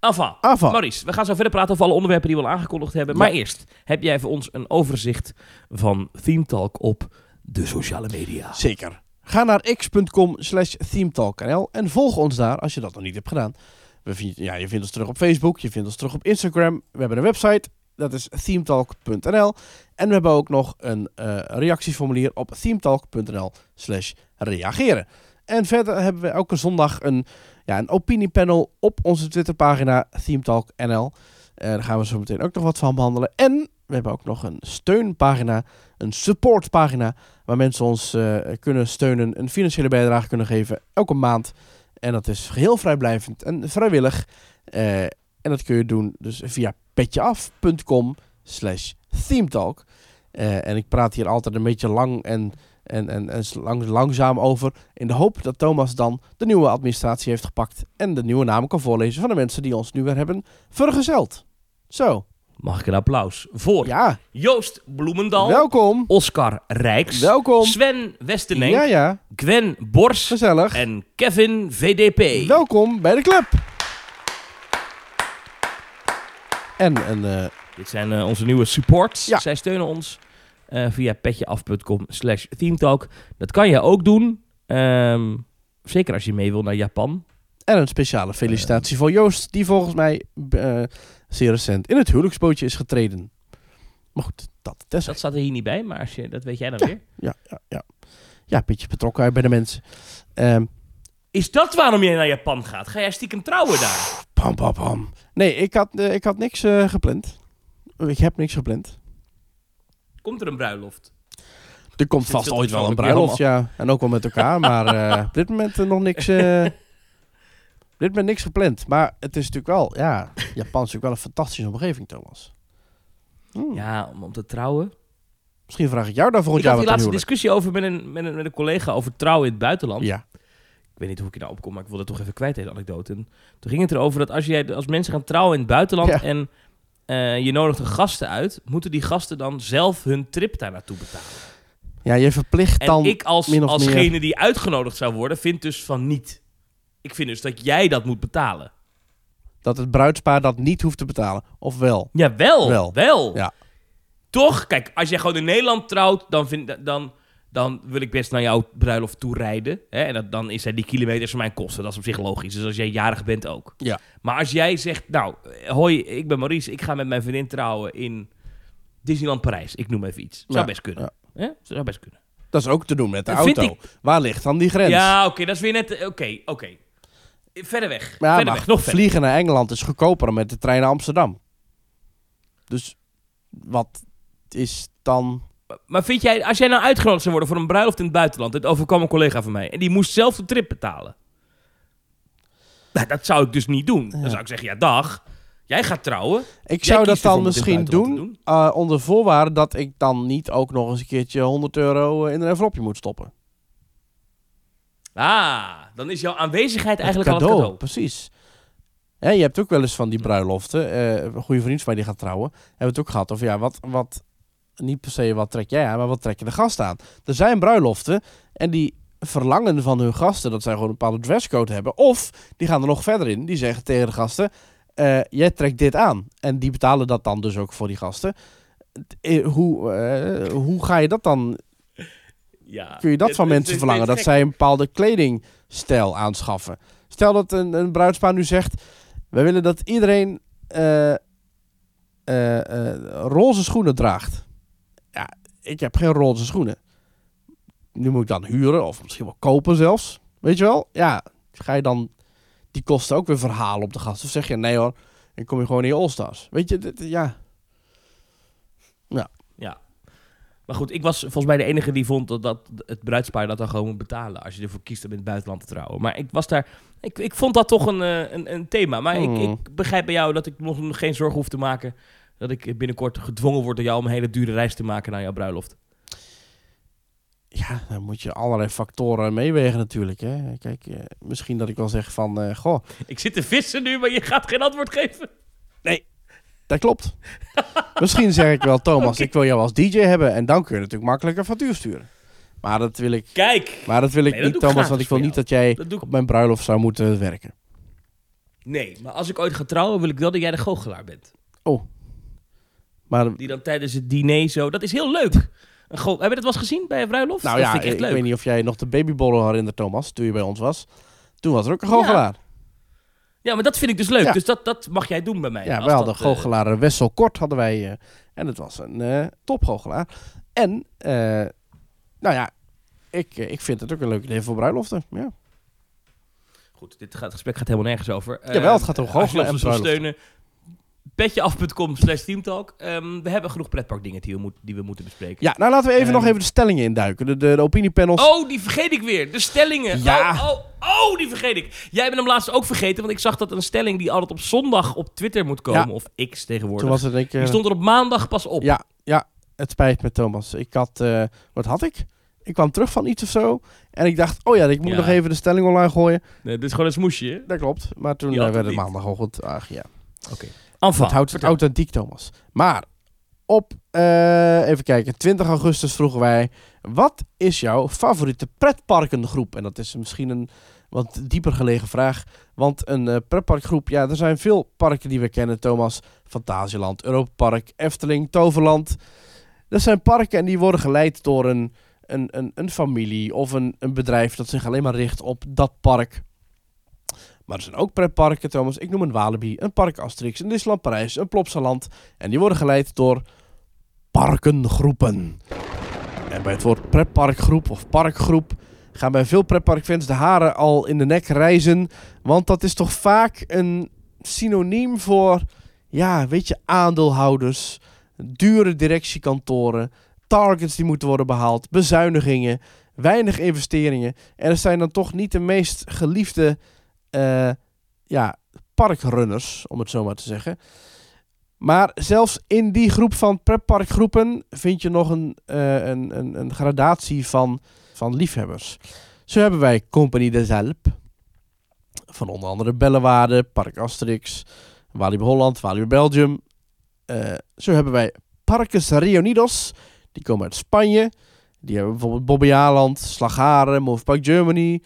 Enfin. Afval. Maurice, we gaan zo verder praten over alle onderwerpen die we al aangekondigd hebben. Ja. Maar eerst, heb jij voor ons een overzicht van Theme Talk op de sociale media? Zeker. Ga naar x.com slash themetalknl en volg ons daar als je dat nog niet hebt gedaan. We vind, ja, je vindt ons terug op Facebook, je vindt ons terug op Instagram. We hebben een website, dat is themetalk.nl. En we hebben ook nog een eh, reactieformulier op themetalk.nl slash reageren. En verder hebben we elke zondag een, ja, een opiniepanel op onze Twitterpagina themetalknl. Eh daar gaan we zo meteen ook nog wat van behandelen. En we hebben ook nog een steunpagina, een supportpagina waar mensen ons eh, kunnen steunen, een financiële bijdrage kunnen geven elke maand. En dat is geheel vrijblijvend en vrijwillig. Eh, en dat kun je doen dus via petjeaf.com slash themetalk. Eh, en ik praat hier altijd een beetje lang en, en, en, en lang, langzaam over. In de hoop dat Thomas dan de nieuwe administratie heeft gepakt. En de nieuwe namen kan voorlezen van de mensen die ons nu weer hebben vergezeld. Zo, Mag ik een applaus voor Ja, Joost Bloemendal, welkom. Oscar Rijks, Welkom. Sven Westenenk, Ja, ja, Gwen Bors gezellig. en Kevin VDP. Welkom bij de club. En een, eh, Dit zijn eh, onze nieuwe supports. Ja. Zij steunen ons eh, via petjeaf.com slash themetalk. Dat kan je ook doen. Ehm, zeker als je mee wil naar Japan. en een speciale felicitatie voor Joost, die volgens mij zeer recent in het huwelijksbootje is getreden. Maar goed, dat Dat test. staat er hier niet bij, maar als je, dat weet jij dan Ja. weer. Ja, ja, ja. Ja, een beetje betrokkenheid bij de mensen. Ehm Is dat waarom jij naar Japan gaat? Ga jij stiekem trouwen daar? pam, pam, pam. Nee, ik had, eh, ik had niks eh, gepland. Ik heb niks gepland. Komt er een bruiloft? Er komt vast ooit wel een bruiloft, ja. En ook wel met elkaar. maar eh, op dit moment nog niks... dit moment niks gepland. Maar het is natuurlijk wel... Ja, Japan is natuurlijk wel een fantastische omgeving, Thomas. Hmm. Ja, om, om te trouwen. Misschien vraag ik jou daar volgend Ik jaar had wat die laatste discussie over met een, met, een, met een collega over trouwen in het buitenland. Ja. Ik weet niet hoe ik hier nou opkom, maar ik wilde het toch even kwijt, deze anekdote. En toen ging het erover dat als, jij, als mensen gaan trouwen in het buitenland Ja. en eh, je nodigt er gasten uit, moeten die gasten dan zelf hun trip daar naartoe betalen. ja, je verplicht En dan... ik als, alsgene die uitgenodigd zou worden, vind dus van niet. Ik vind dus dat jij dat moet betalen. Dat het bruidspaar dat niet hoeft te betalen. Of wel. Ja, wel. Wel. Wel. Ja. Toch? Kijk, als jij gewoon in Nederland trouwt, dan, vind, dan, dan wil ik best naar jouw bruiloft toe rijden. Hè? En dat, dan is hij die kilometers van mijn kosten. Dat is op zich logisch. Dus als jij jarig bent ook. Ja. Maar als jij zegt, nou, hoi, ik ben Maurice. Ik ga met mijn vriendin trouwen in Disneyland Parijs. Ik noem even iets. Zou Ja, best kunnen. ja. Hè? Zou best kunnen. Dat is ook te doen met de Dat auto. Waar ligt dan die grens? Ja, oké. dat is weer net... Oké, oké. Verder weg. Ja, verder weg. Nog verder. vliegen naar Engeland is goedkoper dan met de trein naar Amsterdam. Dus wat is dan... Maar vind jij, als jij nou uitgenodigd zou worden voor een bruiloft in het buitenland, het overkwam een collega van mij, en die moest zelf de trip betalen. Nou, dat zou ik dus niet doen. Dan zou ik zeggen, ja dag, jij gaat trouwen. Ik zou dat dan misschien doen, eh, onder voorwaarde dat ik dan niet ook nog eens een keertje 100 euro in een envelopje moet stoppen. Ah, dan is jouw aanwezigheid eigenlijk Het al het cadeau. Precies. Ja, je hebt ook wel eens van die bruiloften. eh, een goede vriend van mij die gaat trouwen. Hebben we het ook gehad over ja, wat, wat niet per se wat trek jij aan, maar wat trek je de gast aan. Er zijn bruiloften en die verlangen van hun gasten dat zij gewoon een bepaalde dresscode hebben. Of die gaan er nog verder in. Die zeggen tegen de gasten: eh, jij trekt dit aan. En die betalen dat dan dus ook voor die gasten. Eh, Hoe, hoe ga je dat dan Ja. kun je dat Het- van het- mensen het- verlangen? Dat zij een bepaalde kledingstijl aanschaffen. Stel dat een, een bruidspaar nu zegt... We willen dat iedereen eh, eh, eh, roze schoenen draagt. Ja, ik heb geen roze schoenen. Nu moet ik dan huren of misschien wel kopen zelfs. Weet je wel? Ja, ga je dan die kosten ook weer verhalen op de gast? Of zeg je nee hoor, dan kom je gewoon in je All-Stars. Weet je, dit-. Ja. Maar goed, ik was volgens mij de enige die vond dat, dat het bruidspaar dat dan gewoon moet betalen. Als je ervoor kiest om in het buitenland te trouwen. Maar ik was daar. Ik, ik vond dat toch een, eh, een, een thema. Maar ik, Hmm. ik begrijp bij jou dat ik nog geen zorgen hoef te maken. Dat ik binnenkort gedwongen word door jou om een hele dure reis te maken naar jouw bruiloft. Ja, dan moet je allerlei factoren meewegen natuurlijk. Hè. Kijk, eh, misschien dat ik wel zeg van... eh, goh, Ik zit te vissen nu, maar je gaat geen antwoord geven. Dat klopt. [LAUGHS] Misschien zeg ik wel, Thomas, ik wil jou als DJ hebben. En dan kun je natuurlijk makkelijk een factuur sturen. Maar dat wil ik, Kijk. maar dat wil ik Nee, dat niet, ik Thomas, want ik wil niet dat jij Dat ik. op mijn bruiloft zou moeten werken. Nee, maar als ik ooit ga trouwen, wil ik wel dat jij de goochelaar bent. Maar Die dan tijdens het diner zo... Dat is heel leuk. Een go- Heb je dat wel eens gezien bij een bruiloft? nou dat ja, vind ik ik, echt leuk. weet niet of jij nog de babyborrel herinnert, Thomas, toen je bij ons was. Toen was er ook een goochelaar. Ja, maar dat vind ik dus leuk. Ja. Dus dat, dat mag jij doen bij mij. Ja, wij hadden dat, eh, goochelaar Wessel Kort hadden wij. eh, en het was een eh topgoochelaar. En, eh, nou ja, ik, ik vind het ook een leuk idee voor bruiloften. Ja. Goed, dit gaat, het gesprek gaat helemaal nergens over. Jawel, het gaat om goochelen en bruiloften. steunen, petjeaf.com slash teamtalk. Ehm, we hebben genoeg pretparkdingen die we, moet, die we moeten bespreken. ja, nou laten we even Ehm. nog even de stellingen induiken. De, de, de opiniepanels. Oh, die vergeet ik weer. De stellingen. Ja. Oh, oh, oh, die vergeet ik. Jij bent hem laatst ook vergeten, want ik zag dat een stelling die altijd op zondag op Twitter moet komen, Ja. of X tegenwoordig. Toen was het ik... eh, Die stond er op maandag pas op. Ja, ja, het spijt me Thomas. Ik had, eh, wat had ik? Ik kwam terug van iets of zo. En ik dacht, oh ja, ik moet Ja. nog even de stelling online gooien. Nee, dit is gewoon een smoesje, hè? Dat klopt. Maar toen eh, had werd het het niet. maandagochtend. Ach ja. Oké. Enfin, Het houdt het authentiek, Thomas. Maar op, eh, even kijken, 20 augustus vroegen wij... Wat is jouw favoriete pretparkengroep? En dat is misschien een wat dieper gelegen vraag. Want een eh, pretparkgroep, ja, er zijn veel parken die we kennen, Thomas. Fantasieland, Europa Park, Efteling, Toverland. Dat zijn parken en die worden geleid door een, een, een, een familie of een, een bedrijf dat zich alleen maar richt op dat park. Maar er zijn ook pretparken, Thomas. Ik noem een Walibi, een Park Asterix, een Disneyland Parijs, een Plopsaland. En die worden geleid door parkengroepen. En bij het woord pretparkgroep of parkgroep gaan bij veel pretparkfans de haren al in de nek rijzen. Want dat is toch vaak een synoniem voor, ja, weet je, aandeelhouders, dure directiekantoren, targets die moeten worden behaald, bezuinigingen, weinig investeringen. En er zijn dan toch niet de meest geliefde eh, ja, parkrunners, om het zo maar te zeggen. Maar zelfs in die groep van pretparkgroepen vind je nog een, eh, een, een, gradatie van, van liefhebbers. Zo hebben wij Compagnie des Alpes. Van onder andere Bellewaarde, Park Asterix, Walibi Holland, Walibi Belgium. Eh, zo hebben wij Parques Reunidos. Die komen uit Spanje. Die hebben bijvoorbeeld Bobby Aland, Slagharen, Movepark Germany.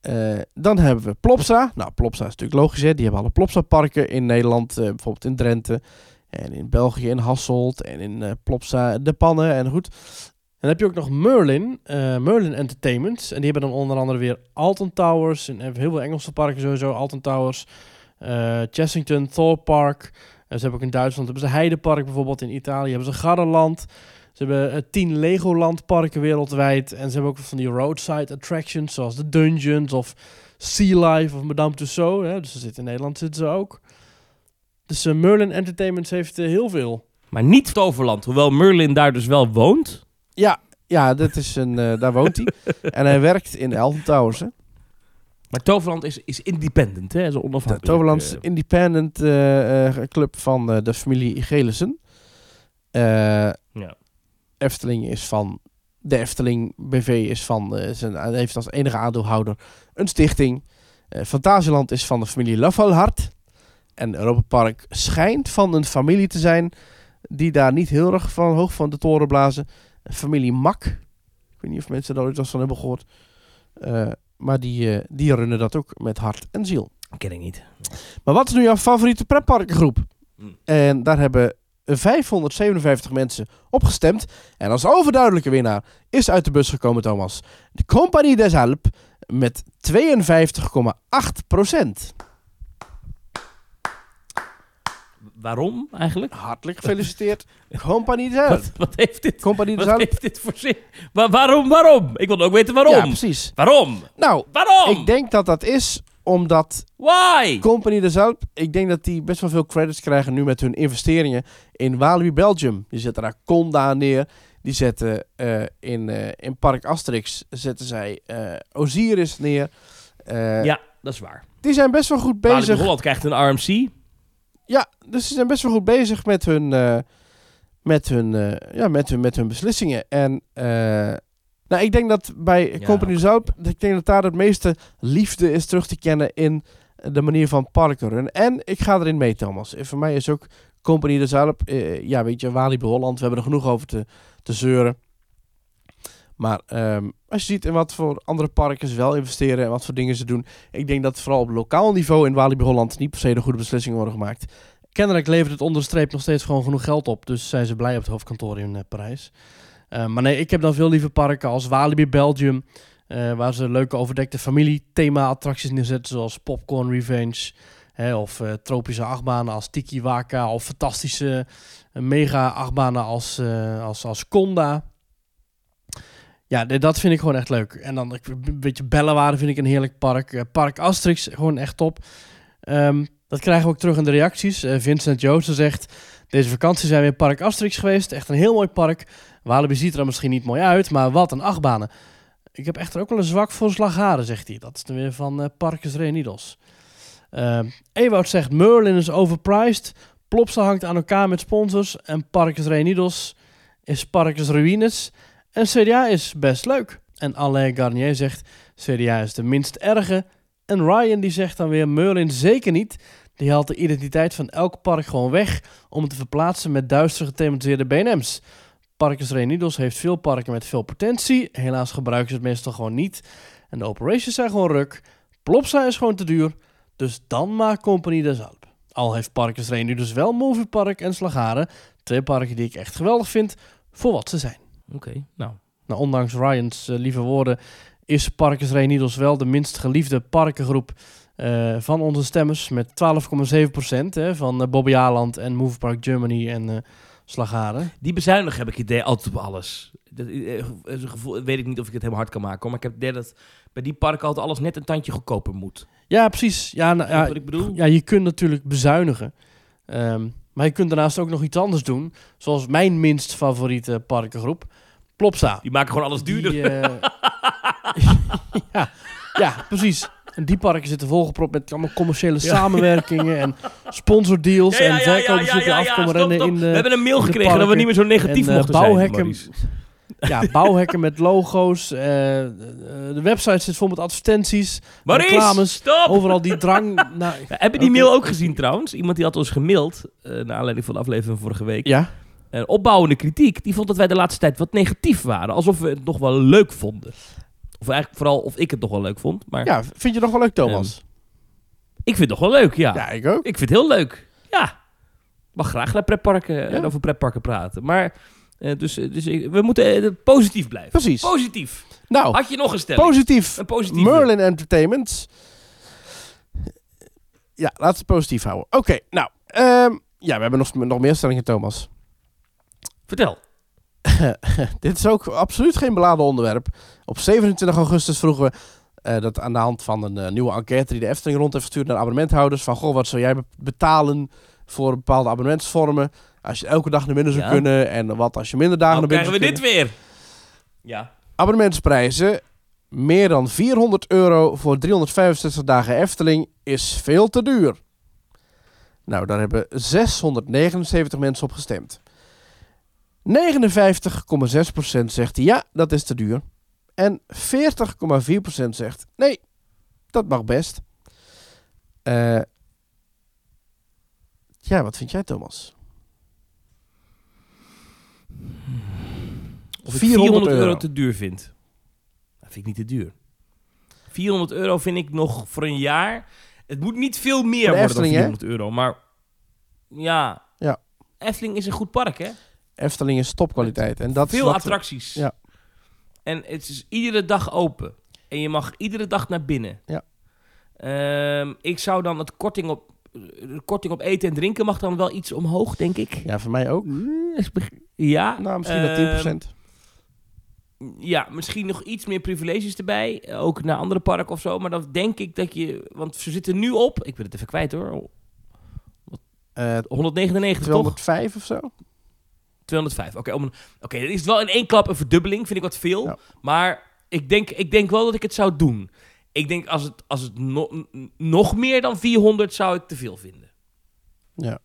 Eh, dan hebben we Plopsa. Nou, Plopsa is natuurlijk logisch, hè. Die hebben alle Plopsa-parken in Nederland. eh, bijvoorbeeld in Drenthe. En in België in Hasselt. En in eh, Plopsa De Pannen. En goed. En dan heb je ook nog Merlin. Merlin Entertainment. En die hebben dan onder andere weer Alton Towers. En heel veel Engelse parken sowieso. Alton Towers. Chessington, Thor Park. En ze hebben ook in Duitsland hebben ze Heidepark bijvoorbeeld. In Italië hebben ze Gardaland. Ze hebben eh, tien Legoland parken wereldwijd. En ze hebben ook van die roadside attractions. Zoals de Dungeons of Sea Life of Madame Tussauds. Hè. Dus ze zitten in Nederland zitten ze ook. Dus eh, Merlin Entertainment heeft eh, heel veel. Maar niet Toverland, hoewel Merlin daar dus wel woont. Ja, ja dat is een, eh, daar woont hij. [LAUGHS] en hij werkt in Alton Towers. Hè. Maar Toverland is, is independent, hè? Is De onafhankelijk. Toverlands eh. Independent eh, eh, Club van eh, de familie Gelissen. Eh, ja. Efteling is van. De Efteling BV is van. zijn, hij heeft als enige aandeelhouder een stichting. Eh Fantasieland is van de familie Lavalhart. En Europa Park schijnt van een familie te zijn. die daar niet heel erg van hoog van de toren blazen. Familie Mak. Ik weet niet of mensen daar ooit wat van hebben gehoord. Eh, maar die, die runnen dat ook met hart en ziel. Ken ik niet. Maar wat is nu jouw favoriete pretparkengroep? Hmm. En daar hebben 557 mensen op gestemd. En als overduidelijke winnaar is uit de bus gekomen, Thomas. De Compagnie des Alpes met 52,8 procent. Waarom eigenlijk? Hartelijk gefeliciteerd, Compagnie des Alpes. Wat, wat heeft dit? Compagnie des Wat Alpes. heeft dit voor zin? Wa- waarom? Waarom? Ik wil ook weten waarom. Ja, precies. waarom? Nou, Waarom? ik denk dat dat is omdat Why? Compagnie des Alpes, ik denk dat die best wel veel credits krijgen nu met hun investeringen in Walibi Belgium. Die zetten daar Conda neer. Die zetten eh, in, eh, in Park Asterix zetten zij eh, Osiris neer. Ja, dat is waar. Die zijn best wel goed Walibi bezig. Holland krijgt een RMC. Ja, dus ze zijn best wel goed bezig met hun, met hun, ja, met hun, met hun beslissingen. En eh, nou, ik denk dat bij Ja, Company oké. Zuip, ik denk dat daar het meeste liefde is terug te kennen in de manier van parken. En ik ga erin mee, Thomas. En voor mij is ook Company de Zuip, eh, ja, weet je, Walibi Holland, we hebben er genoeg over te, te zeuren. Maar ehm, als je ziet in wat voor andere parken ze wel investeren en wat voor dingen ze doen. Ik denk dat vooral op lokaal niveau in Walibi Holland niet per se de goede beslissingen worden gemaakt. Kennelijk levert het onder de streep nog steeds gewoon genoeg geld op. Dus zijn ze blij op het hoofdkantoor in eh, Parijs. Eh, maar nee, ik heb dan veel liever parken als Walibi Belgium. eh, waar ze leuke overdekte familie-thema-attracties neerzetten. Zoals Popcorn Revenge. Hè, of eh, tropische achtbanen als Tiki Waka. Of fantastische mega-achtbanen als, als, als Conda. Ja, dat vind ik gewoon echt leuk. En dan een beetje Bellewaarde vind ik een heerlijk park. Park Asterix, gewoon echt top. Ehm, dat krijgen we ook terug in de reacties. Vincent Joosten zegt... Deze vakantie zijn we in Park Asterix geweest. Echt een heel mooi park. Walibi ziet er misschien niet mooi uit, maar wat een achtbanen. Ik heb echter ook wel een zwak voor Slagharen, zegt hij. Dat is dan weer van eh Parkes Reunidos. Ehm Ewout zegt Merlin is overpriced. Plopsa hangt aan elkaar met sponsors. En Parkes Reunidos is Parkes Ruines. En CDA is best leuk. En Alain Garnier zegt CDA is de minst erge. En Ryan die zegt dan weer Merlin zeker niet. Die haalt de identiteit van elk park gewoon weg om het te verplaatsen met duister gethematiseerde BNM's. Parkers Renidos heeft veel parken met veel potentie. Helaas gebruiken ze het meestal gewoon niet. En de operations zijn gewoon ruk. Plopsa is gewoon te duur. Dus dan maakt Company de zelf. Al heeft Parkers Renidos wel Moviepark en Slagaren. Twee parken die ik echt geweldig vind voor wat ze zijn. Oké, nou. Nou, ondanks Ryan's eh, lieve woorden is Parkers Renidos wel de minst geliefde parkengroep eh, van onze stemmers. Met 12,7 procent van eh, Bobby Aland en Moviepark Germany en eh Slagaren. Die bezuinigen heb ik idee altijd op alles. Dat, eh, is een gevoel, weet ik niet of ik het helemaal hard kan maken. hoor, Maar ik heb het idee dat bij die parken altijd alles net een tandje goedkoper moet. Ja, precies. Ja, nou, ja, wat ik bedoel? ja, je kunt natuurlijk bezuinigen. Ehm, maar je kunt daarnaast ook nog iets anders doen. Zoals mijn minst favoriete parkengroep. Plopsa. Die maken gewoon alles duurder. Die, eh, [LAUGHS] [LAUGHS] ja, ja, precies. En die parken zitten volgepropt met allemaal commerciële samenwerkingen en sponsordeals en verkopers die af komen rennen in de, We hebben een mail gekregen dat we niet meer zo negatief En, eh, mochten bouwhekken. zijn. Ja, bouwhekken met logo's. eh, eh, de website zit vol met advertenties, Maurice, reclames. stop! Overal die drang [LAUGHS] naar... Ja, heb je die mail ook gezien trouwens? Iemand die had ons gemaild, eh naar aanleiding van de aflevering van vorige week. Ja, Een opbouwende kritiek. Die vond dat wij de laatste tijd wat negatief waren. Alsof we het nog wel leuk vonden. Of eigenlijk vooral of ik het nog wel leuk vond. Maar ja, vind je nog wel leuk, Thomas? ik vind het nog wel leuk, ja. ja, ik ook. Ik vind het heel leuk. Ja. Mag graag naar pretparken en Ja. over pretparken praten. Maar, eh, dus, dus ik- we moeten eh, positief blijven. Precies. Positief. Nou, Had je nog een stelling? positief. Een. Merlin Entertainment. Ja, laten we het positief houden. Oké, nou. ehm, ja, we hebben nog, nog meer stellingen, Thomas. Vertel. [LAUGHS] Dit is ook absoluut geen beladen onderwerp. Op 27 augustus vroegen we eh, dat aan de hand van een eh, nieuwe enquête die de Efteling rond heeft gestuurd naar abonnementhouders. Van, goh, wat zou jij be- betalen voor bepaalde abonnementsvormen als je elke dag naar binnen zou Ja. kunnen en wat als je minder dagen naar binnen krijgen we dit weer. Ja. Abonnementsprijzen. Meer dan 400 euro voor 365 dagen Efteling is veel te duur. Nou, daar hebben 679 mensen op gestemd. 59,6% zegt ja, dat is te duur. En 40,4% zegt nee, dat mag best. Eh, ja, wat vind jij, Thomas? Of ik 400 400 euro. euro te duur vind. Dat vind ik niet te duur. 400 euro vind ik nog voor een jaar. Het moet niet veel meer worden dan Efteling, hè? 400 euro. Maar ja. Ja. Efteling is een goed park, hè? Efteling is topkwaliteit. En dat Veel attracties. Ja. En het is iedere dag open. En je mag iedere dag naar binnen. Ja. Ehm, ik zou dan het korting op, de korting op eten en drinken mag dan wel iets omhoog, denk ik. Ja, voor mij ook. Ja. Nou, misschien wel ehm, 10%. Ja, misschien nog iets meer privileges erbij. eh, Ook naar andere parken of zo. Maar dan denk ik dat je... Want ze zitten nu op... Ik ben het even kwijt hoor. Eh 199 toch? 205 of zo? 205. Oké, om een- oké, dat is wel in één klap een verdubbeling. Vind ik wat veel. Ja. Maar ik denk, ik denk wel dat ik het zou doen. Ik denk als het, als het no- nog meer dan 400 zou ik te veel vinden. Ja.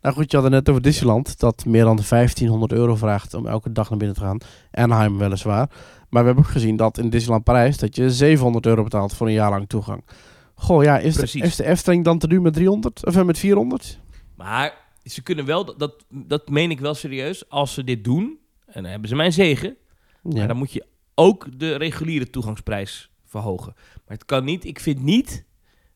Nou goed, je had het net over Disneyland, dat meer dan 1500 euro vraagt om elke dag naar binnen te gaan. Anaheim weliswaar. Maar we hebben ook gezien dat in Disneyland Parijs dat je 700 euro betaalt voor een jaar lang toegang. Goh, ja, is de, is de Efteling dan te duur met 300? Of eh, met 400? Maar ze kunnen wel, dat- dat, meen ik wel serieus, als ze dit doen, en dan hebben ze mijn zegen, Ja. maar dan moet je ook de reguliere toegangsprijs verhogen. Maar het kan niet, ik vind niet,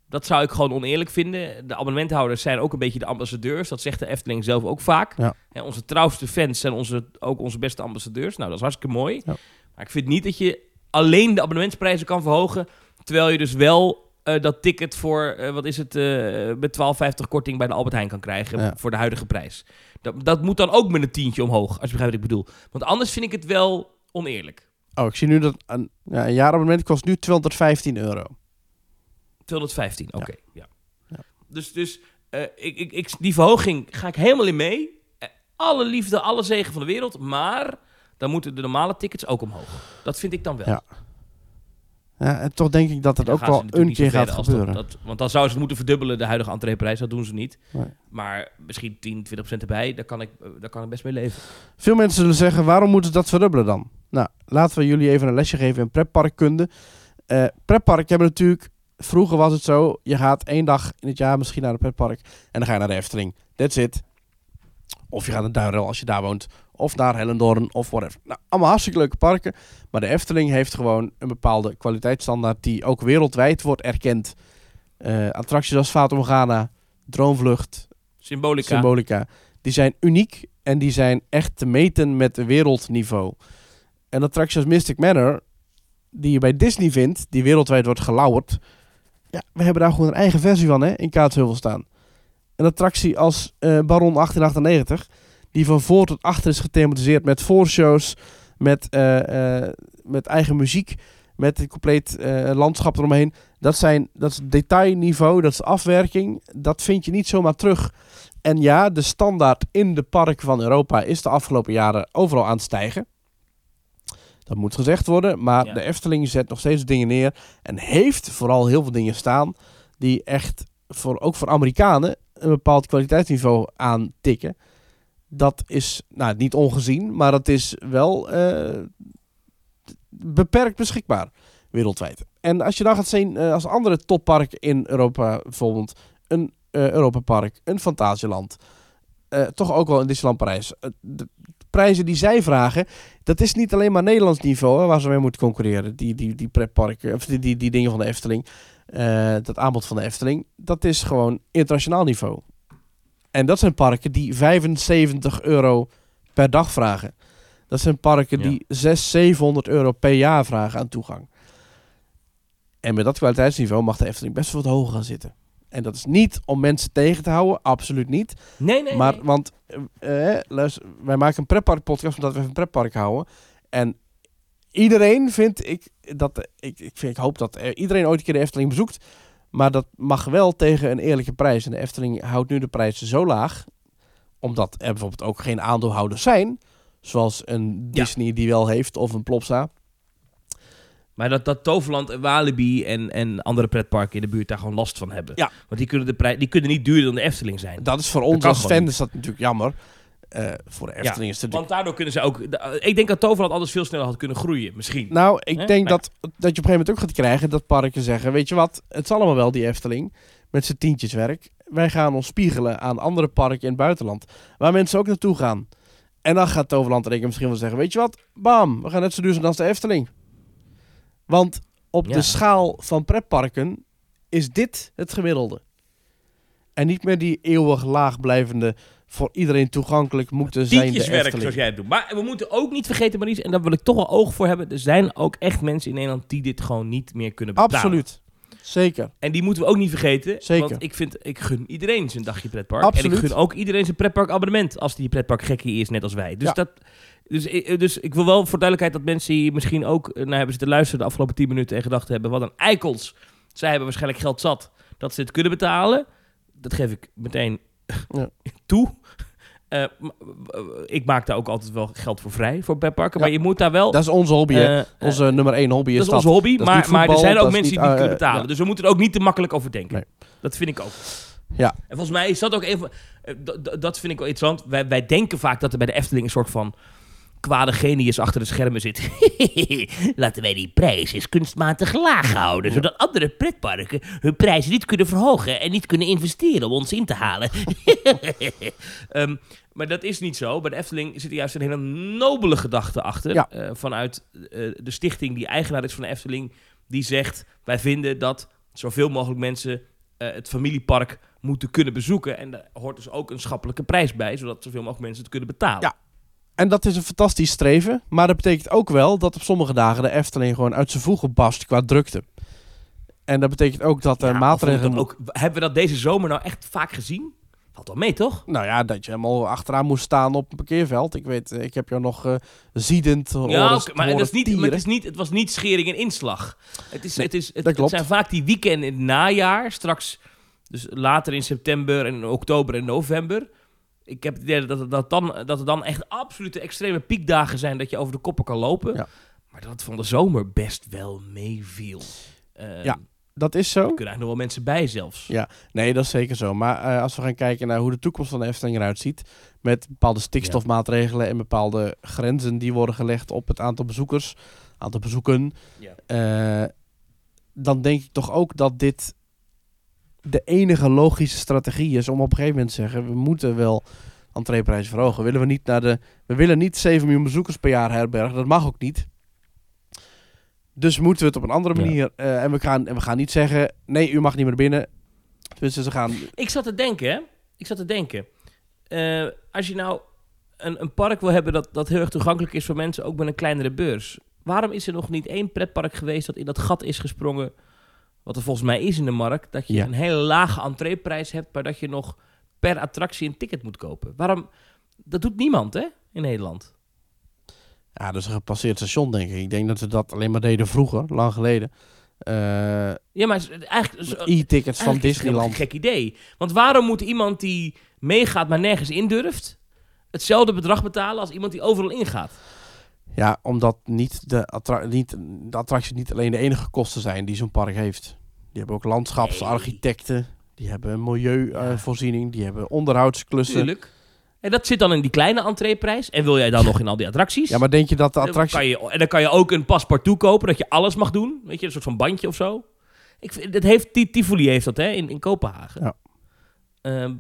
dat zou ik gewoon oneerlijk vinden. De abonnementhouders zijn ook een beetje de ambassadeurs, dat zegt de Efteling zelf ook vaak. Ja. Hè, onze trouwste fans zijn onze, ook onze beste ambassadeurs. Nou, dat is hartstikke mooi. Ja. Maar ik vind niet dat je alleen de abonnementsprijzen kan verhogen, terwijl je dus wel eh, dat ticket voor, eh, wat is het, eh met 12,50 korting bij de Albert Heijn kan krijgen Ja. voor de huidige prijs. Dat, dat moet dan ook met een tientje omhoog, als je begrijpt wat ik bedoel. Want anders vind ik het wel oneerlijk. Oh, ik zie nu dat een, ja, een jaarabonnement kost nu 215 euro. 215, oké. Ja. Ja. Dus, dus eh, ik, ik, ik, die verhoging ga ik helemaal in mee. Alle liefde, alle zegen van de wereld. Maar dan moeten de normale tickets ook omhoog. Dat vind ik dan wel. Ja. Ja, en toch denk ik dat het ook wel een keer gaat dat- gebeuren. dat- want dan zouden ze het moeten verdubbelen, de huidige entreeprijs. Dat doen ze niet. Nee. Maar misschien 10, 20 procent erbij, daar kan, ik, eh, daar kan ik best mee leven. Veel mensen zullen zeggen, waarom moeten ze dat verdubbelen dan? Nou, laten we jullie even een lesje geven in pretparkkunde. Eh pretparken hebben natuurlijk vroeger was het zo, je gaat één dag in het jaar misschien naar een pretpark en dan ga je naar de Efteling. That's it. Of je gaat naar Duinrel als je daar woont. Of naar Hellendoorn of whatever. Nou, allemaal hartstikke leuke parken. Maar de Efteling heeft gewoon een bepaalde kwaliteitsstandaard die ook wereldwijd wordt erkend. Uh, attracties als Fata Morgana, Droomvlucht, Symbolica. Symbolica. Die zijn uniek en die zijn echt te meten met wereldniveau. En attracties als Mystic Manor, die je bij Disney vindt, die wereldwijd wordt gelauwerd. Ja, we hebben daar gewoon een eigen versie van hè, in Kaatsheuvel staan. Een attractie als uh, Baron 1898, die van voor tot achter is gethematiseerd met voorshows, met, uh, met eigen muziek, met een compleet landschap eromheen. Dat, zijn, dat is detailniveau, dat is afwerking. Dat vind je niet zomaar terug. En ja, de standaard in de parken van Europa is de afgelopen jaren overal aan het stijgen. Dat moet gezegd worden, maar de Efteling zet nog steeds dingen neer en heeft vooral heel veel dingen staan die echt voor, ook voor Amerikanen een bepaald kwaliteitsniveau aantikken. Dat is nou, niet ongezien, maar dat is wel uh, beperkt beschikbaar wereldwijd. En als je dan gaat zien, uh, als andere topparken in Europa, bijvoorbeeld een uh, Europa Park, een Fantasieland, toch ook wel een Disneyland Parijs. de prijzen die zij vragen, dat is niet alleen maar Nederlands niveau waar ze mee moeten concurreren. Die, die, die pretparken, of die, die, die dingen van de Efteling. Dat aanbod van de Efteling, dat is gewoon internationaal niveau. En dat zijn parken die 75 euro per dag vragen. Dat zijn parken die 600, 700 euro per jaar vragen aan toegang. En met dat kwaliteitsniveau mag de Efteling best wel wat hoger gaan zitten. En dat is niet om mensen tegen te houden, absoluut niet. Nee, nee. Maar, want uh, luister, wij maken een pretpark podcast omdat we een pretpark houden. En iedereen vindt ik dat ik, ik, vind, ik hoop dat iedereen ooit een keer de Efteling bezoekt. Maar dat mag wel tegen een eerlijke prijs. En de Efteling houdt nu de prijzen zo laag. Omdat er bijvoorbeeld ook geen aandeelhouders zijn. Zoals een Disney die wel heeft of een Plopsa. Maar dat, dat Toverland en Walibi en, en andere pretparken in de buurt daar gewoon last van hebben. Ja. Want die kunnen, de prijs, die kunnen niet duurder dan de Efteling zijn. Dat is voor ons als fan is dat natuurlijk jammer. Uh, voor de Efteling is het Want daardoor kunnen ze ook... Ik denk dat Toverland anders veel sneller had kunnen groeien, misschien. Nou, ik denk dat, dat je op een gegeven moment ook gaat krijgen dat parken zeggen... Weet je wat, het is allemaal wel die Efteling met zijn tientjeswerk. Wij gaan ons spiegelen aan andere parken in het buitenland. Waar mensen ook naartoe gaan. En dan gaat Toverland er misschien wel zeggen... Weet je wat, bam, we gaan net zo duur zijn als de Efteling. Want op de schaal van pretparken is dit het gemiddelde. En niet meer die eeuwig laag blijvende, voor iedereen toegankelijk moeten zijn Efteling. zoals jij het doet. Maar we moeten ook niet vergeten, Maries, en daar wil ik toch wel oog voor hebben. Er zijn ook echt mensen in Nederland die dit gewoon niet meer kunnen betalen. Absoluut. Zeker. En die moeten we ook niet vergeten. Zeker. Want ik, vind, ik gun iedereen zijn dagje pretpark. Absoluut. En ik gun ook iedereen zijn pretparkabonnement als die pretpark gekkie is, net als wij. Dus dat... Dus, eh, dus ik wil wel voor duidelijkheid dat mensen die misschien ook eh, naar hebben te luisteren de afgelopen 10 minuten en gedacht hebben: wat een eikels. Zij hebben waarschijnlijk geld zat dat ze het kunnen betalen. Dat geef ik meteen ja. [LAUGHS] toe. Uh, ik maak daar ook altijd wel geld voor vrij, voor bedparken. Ja. Maar je moet daar wel... Dat is onze hobby, uh, onze nummer één hobby. Dat is, onze hobby, maar, maar er zijn ook mensen die niet kunnen betalen. Dus we moeten er ook niet te makkelijk over denken. Nee. Dat vind ik ook. Ja. En volgens mij is dat ook even... Dat vind ik wel interessant. Wij, wij denken vaak dat er bij de Efteling een soort van kwade genius achter de schermen zit. [LAUGHS] Laten wij die prijs eens kunstmatig laag houden, zodat andere pretparken hun prijzen niet kunnen verhogen en niet kunnen investeren om ons in te halen. um, [LAUGHS] maar dat is niet zo. Bij de Efteling zit er juist een hele nobele gedachte achter. Ja. Uh, vanuit uh, de stichting die eigenaar is van de Efteling. Die zegt, wij vinden dat zoveel mogelijk mensen uh, het familiepark moeten kunnen bezoeken. En daar hoort dus ook een schappelijke prijs bij, zodat zoveel mogelijk mensen het kunnen betalen. Ja. En dat is een fantastisch streven. Maar dat betekent ook wel dat op sommige dagen de Efteling gewoon uit zijn voegen bast qua drukte. En dat betekent ook dat er ja, maatregelen... Ook, hebben we dat deze zomer nou echt vaak gezien? Valt wel mee, toch? Nou ja, dat je helemaal achteraan moest staan op een parkeerveld. Ik weet, ik heb jou nog uh, ziedend Ja, okay, maar, het, is niet, maar het, is niet, het was niet schering en inslag. Het, is, nee, het, is, het, het zijn vaak die weekenden in het najaar. Straks, dus later in september en oktober en november ik heb het idee dat, dat, dan, dat er dan echt absolute extreme piekdagen zijn dat je over de koppen kan lopen. Ja. Maar dat het van de zomer best wel meeviel. Uh, ja, dat is zo. Er kunnen eigenlijk nog wel mensen bij zelfs. Ja, nee, dat is zeker zo. Maar uh, als we gaan kijken naar hoe de toekomst van de Efteling eruit ziet... met bepaalde stikstofmaatregelen en bepaalde grenzen die worden gelegd op het aantal bezoekers, aantal bezoeken... Ja. Uh, dan denk ik toch ook dat dit de enige logische strategie is om op een gegeven moment te zeggen, we moeten wel entreeprijs verhogen. Willen we niet naar de, we willen niet 7 miljoen bezoekers per jaar herbergen, dat mag ook niet. Dus moeten we het op een andere Ja. manier. eh, en, we gaan, en we gaan niet zeggen, nee, u mag niet meer binnen. Dus ze gaan. Ik zat te denken, hè. Ik zat te denken. Eh, als je nou een, een park wil hebben dat, dat heel erg toegankelijk is voor mensen, ook met een kleinere beurs. Waarom is er nog niet één pretpark geweest dat in dat gat is gesprongen, wat er volgens mij is in de markt, dat je Ja. een hele lage entreeprijs hebt, maar dat je nog per attractie een ticket moet kopen? Waarom? Dat doet niemand, hè, in Nederland. Ja, dus een gepasseerd station, denk ik. Ik denk dat we dat alleen maar deden vroeger, lang geleden. Eh, Ja, maar is eigenlijk... is- E-tickets van Eigenlijk is Disneyland. geen gek idee. Want waarom moet iemand die meegaat, maar nergens in durft, hetzelfde bedrag betalen als iemand die overal ingaat? Ja, omdat niet de, attra niet, de attracties niet alleen de enige kosten zijn die zo'n park heeft. Die hebben ook landschapsarchitecten. Die hebben milieuvoorziening. die hebben onderhoudsklussen. Tuurlijk. En dat zit dan in die kleine entreeprijs. En wil jij dan nog in al die attracties? Ja, maar denk je dat de Dan attractie... kan je, en dan kan je ook een paspartout kopen, dat je alles mag doen. Weet je, een soort van bandje of zo. Ik vind, dat heeft, Ti- Tivoli heeft dat, hè, in, in Kopenhagen. Ja. Ehm,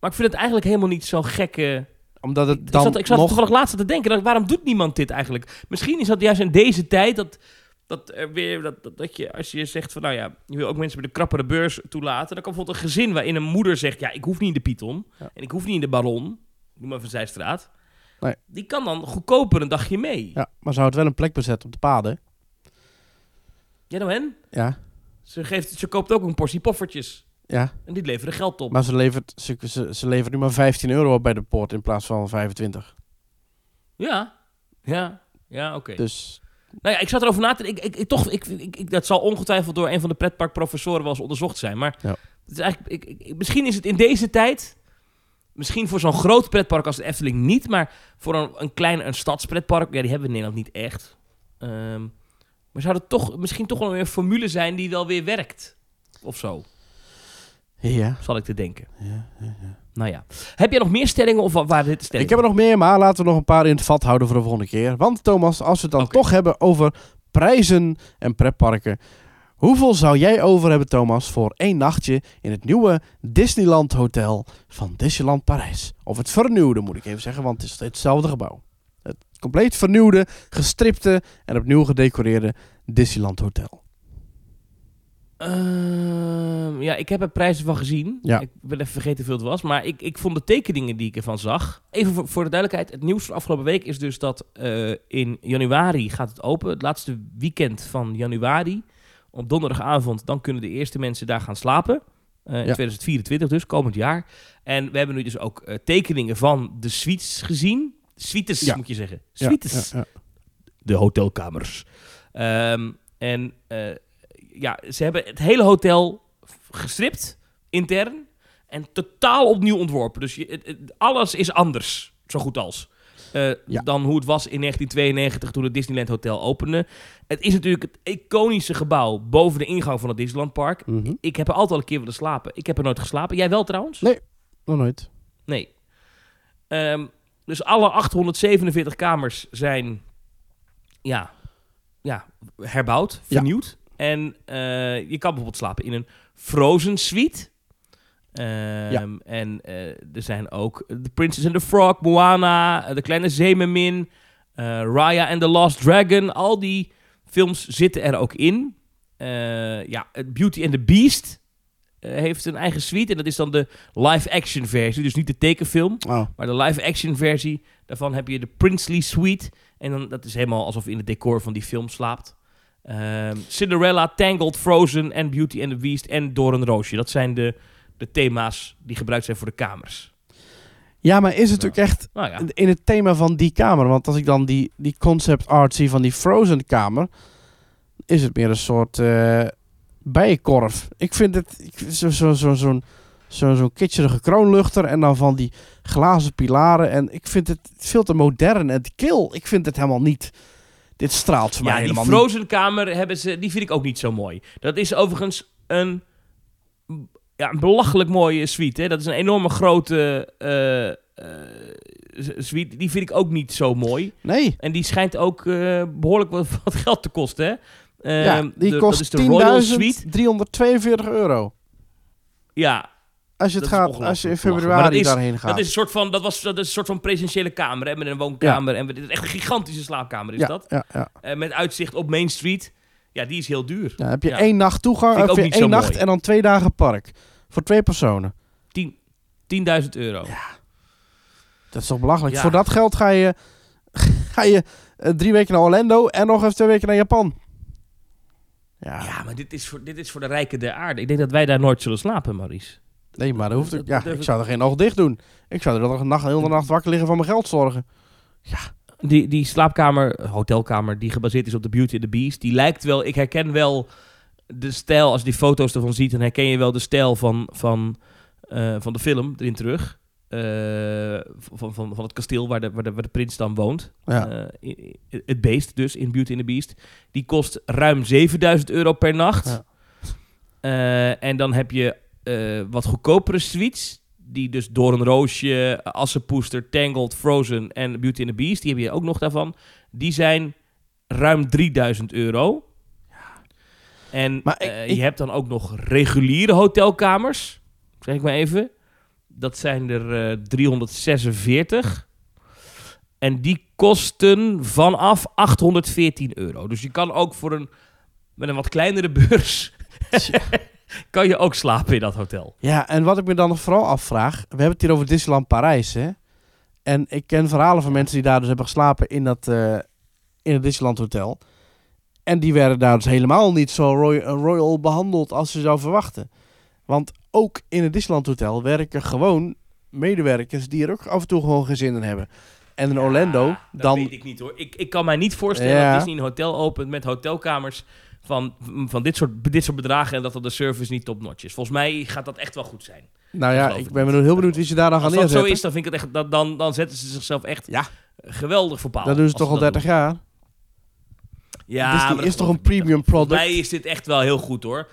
maar ik vind het eigenlijk helemaal niet zo'n gekke... Omdat het ik dan zat, ik zat nog... toevallig laatst te denken, dat, waarom doet niemand dit eigenlijk? Misschien is dat juist in deze tijd dat, dat er weer, dat, dat, dat je, als je zegt van, nou ja, je wil ook mensen bij de krappere beurs toelaten, dan kan bijvoorbeeld een gezin waarin een moeder zegt, ja, ik hoef niet in de Python Ja. en ik hoef niet in de Baron, noem maar van Zijstraat. Nee. Die kan dan goedkoper een dagje mee. Ja, maar zou het wel een plek bezetten op de paden? Ja, nou? Ja, Ze, geeft, ze koopt ook een portie poffertjes ja. en die leveren geld op. Maar ze levert, ze, ze, ze levert nu maar 15 euro op bij de poort in plaats van 25. Ja, ja, ja, oké. Dus Nou ja, ik zat erover na te denken. Ik, ik, ik, toch, ik, ik, ik- dat zal ongetwijfeld door een van de pretparkprofessoren wel eens onderzocht zijn. Maar Ja. het is eigenlijk, ik, ik- misschien is het in deze tijd... Misschien voor zo'n groot pretpark als de Efteling niet... maar voor een, een klein een stadspretpark... ja, die hebben we in Nederland niet echt. Ehm, maar zou het toch, misschien toch wel weer een formule zijn... die wel weer werkt? Of zo, ja. zal ik te denken. ja, ja, ja. Nou ja. Heb jij nog meer stellingen of wa- waren dit de Ik stellingen? heb er nog meer, maar laten we nog een paar in het vat houden voor de volgende keer. Want Thomas, als we het dan toch hebben over prijzen en pretparken. Hoeveel zou jij over hebben, Thomas, voor één nachtje in het nieuwe Disneyland Hotel van Disneyland Parijs? Of het vernieuwde, moet ik even zeggen, want het is hetzelfde gebouw. Het compleet vernieuwde, gestripte en opnieuw gedecoreerde Disneyland Hotel. Ehm, ja, ik heb er prijzen van gezien. Ja. Ik ben even vergeten hoeveel het was. Maar ik, ik vond de tekeningen die ik ervan zag... Even voor, voor de duidelijkheid. Het nieuws van afgelopen week is dus dat eh, in januari gaat het open. Het laatste weekend van januari. Op donderdagavond. Dan kunnen de eerste mensen daar gaan slapen. Eh, in 2024 dus, komend jaar. En we hebben nu dus ook eh, tekeningen van de suites gezien. Suites Ja. moet je zeggen. Suites de hotelkamers. Ehm, en ja, ze hebben het hele hotel gestript, intern, en totaal opnieuw ontworpen. Dus je, het- het- alles is anders, zo goed als. eh, Ja. Dan hoe het was in 1992 toen het Disneyland Hotel opende. Het is natuurlijk het iconische gebouw boven de ingang van het Disneylandpark. Mhm. Ik heb er altijd al een keer willen slapen. Ik heb er nooit geslapen. Jij wel trouwens? Nee. Nog nooit. Nee. Ehm, dus alle 847 kamers zijn ja, ja, herbouwd, vernieuwd. En eh, je kan bijvoorbeeld slapen in een Frozen suite. Ehm, En eh, er zijn ook The Princess and the Frog, Moana, eh, De Kleine Zeemermin, Raya and the Lost Dragon. Al die films zitten er ook in. Ja, Beauty and the Beast heeft een eigen suite. En dat is dan de live-action versie. Dus niet de tekenfilm, Oh. maar de live-action versie. Daarvan heb je de Princely Suite. En dan, dat is helemaal alsof je in het decor van die film slaapt. Ehm, Cinderella, Tangled, Frozen en Beauty and the Beast en Door een Roosje. Dat zijn de, de thema's die gebruikt zijn voor de kamers. Ja, maar is het ook echt Nou ja, in het thema van die kamer? Want als ik dan die, die concept art zie van die Frozen kamer, is het meer een soort eh bijenkorf. Ik vind het ik, zo, zo, zo, zo'n zo, zo'n kitscherige kroonluchter en dan van die glazen pilaren. En ik vind het veel te modern en te kil. Ik vind het helemaal niet. Dit straalt voor mij ja die helemaal niet. Frozen kamer hebben ze, die vind ik ook niet zo mooi. Dat is overigens een, ja, een belachelijk mooie suite. Hè? Dat is een enorme grote eh, eh, suite. Die vind ik ook niet zo mooi. Nee. En die schijnt ook eh, behoorlijk wat, [LAUGHS] wat geld te kosten. Hè? ja, Ehm, die de- kost dat is de Royal Suite. 10.342 euro. Ja, Als je het Dat is gaat, als je in februari is- daarheen gaat. dat is een soort van, dat was, dat is een soort van presidentiële kamer, hè, met een woonkamer. En is echt een gigantische slaapkamer is ja, dat. Ja, ja. Eh, met uitzicht op Main Street. Ja, die is heel duur. Dan heb je Ja. één nacht toegang, ook je één nacht mooi. en dan twee dagen park. Voor twee personen. 10 10.000 euro. Dat is toch belachelijk? Ja. Voor dat geld ga je, [LAUGHS] ga je eh, drie weken naar Orlando en nog eens twee weken naar Japan. Ja, Ja, maar dit is, voor, dit is voor de rijken der aarde. Ik denk dat wij daar nooit zullen slapen, Maurice. Nee, maar dat hoeft ik. Ja, ik zou er geen oog dicht doen. Ik zou er dan een nacht, een hele nacht wakker liggen van mijn geld zorgen. Die, die slaapkamer, hotelkamer, die gebaseerd is op de Beauty and the Beast, die lijkt wel, ik herken wel de stijl, als je die foto's ervan ziet, dan herken je wel de stijl van, van, eh, van de film erin terug. Eh, van, van, van het kasteel waar de, waar, de, waar de prins dan woont. Ja. Eh, het beest dus, in Beauty and the Beast. Die kost ruim 7000 euro per nacht. Ja. Eh, en dan heb je eh, wat goedkopere suites. Die dus Door een Roosje, Assenpoester, Tangled, Frozen en Beauty and the Beast. Die heb je ook nog daarvan. Die zijn ruim 3000 euro. En Maar ik- eh, ik- je hebt dan ook nog reguliere hotelkamers. Zeg ik maar even. Dat zijn er eh 346. En die kosten vanaf 814 euro. Dus je kan ook voor een, met een wat kleinere beurs... [LAUGHS] kan je ook slapen in dat hotel. Ja, en wat ik me dan nog vooral afvraag. We hebben het hier over Disneyland Parijs, hè? En ik ken verhalen van mensen die daar dus hebben geslapen in, dat, eh, in het Disneyland Hotel. En die werden daar dus helemaal niet zo roy- royal behandeld als je zou verwachten. Want ook in het Disneyland Hotel werken gewoon medewerkers die er ook af en toe gewoon geen zin in hebben. En in Orlando, Dat dan... weet ik niet hoor. Ik, ik kan mij niet voorstellen Ja. dat Disney een hotel opent met hotelkamers van, van dit, soort, dit soort bedragen en dat dan de service niet top-notch is. Volgens mij gaat dat echt wel goed zijn. Nou ja, ik ik ben niet. benieuwd- heel benieuwd wie ze daar dan gaan Als dat zo neerzetten. is, dan, vind ik het echt, dan, dan, dan zetten ze zichzelf echt Ja. geweldig voor paal. dat doen ze toch al dat 30 doen. jaar? Ja, maar dat is toch een premium product? mij is dit echt wel heel goed hoor.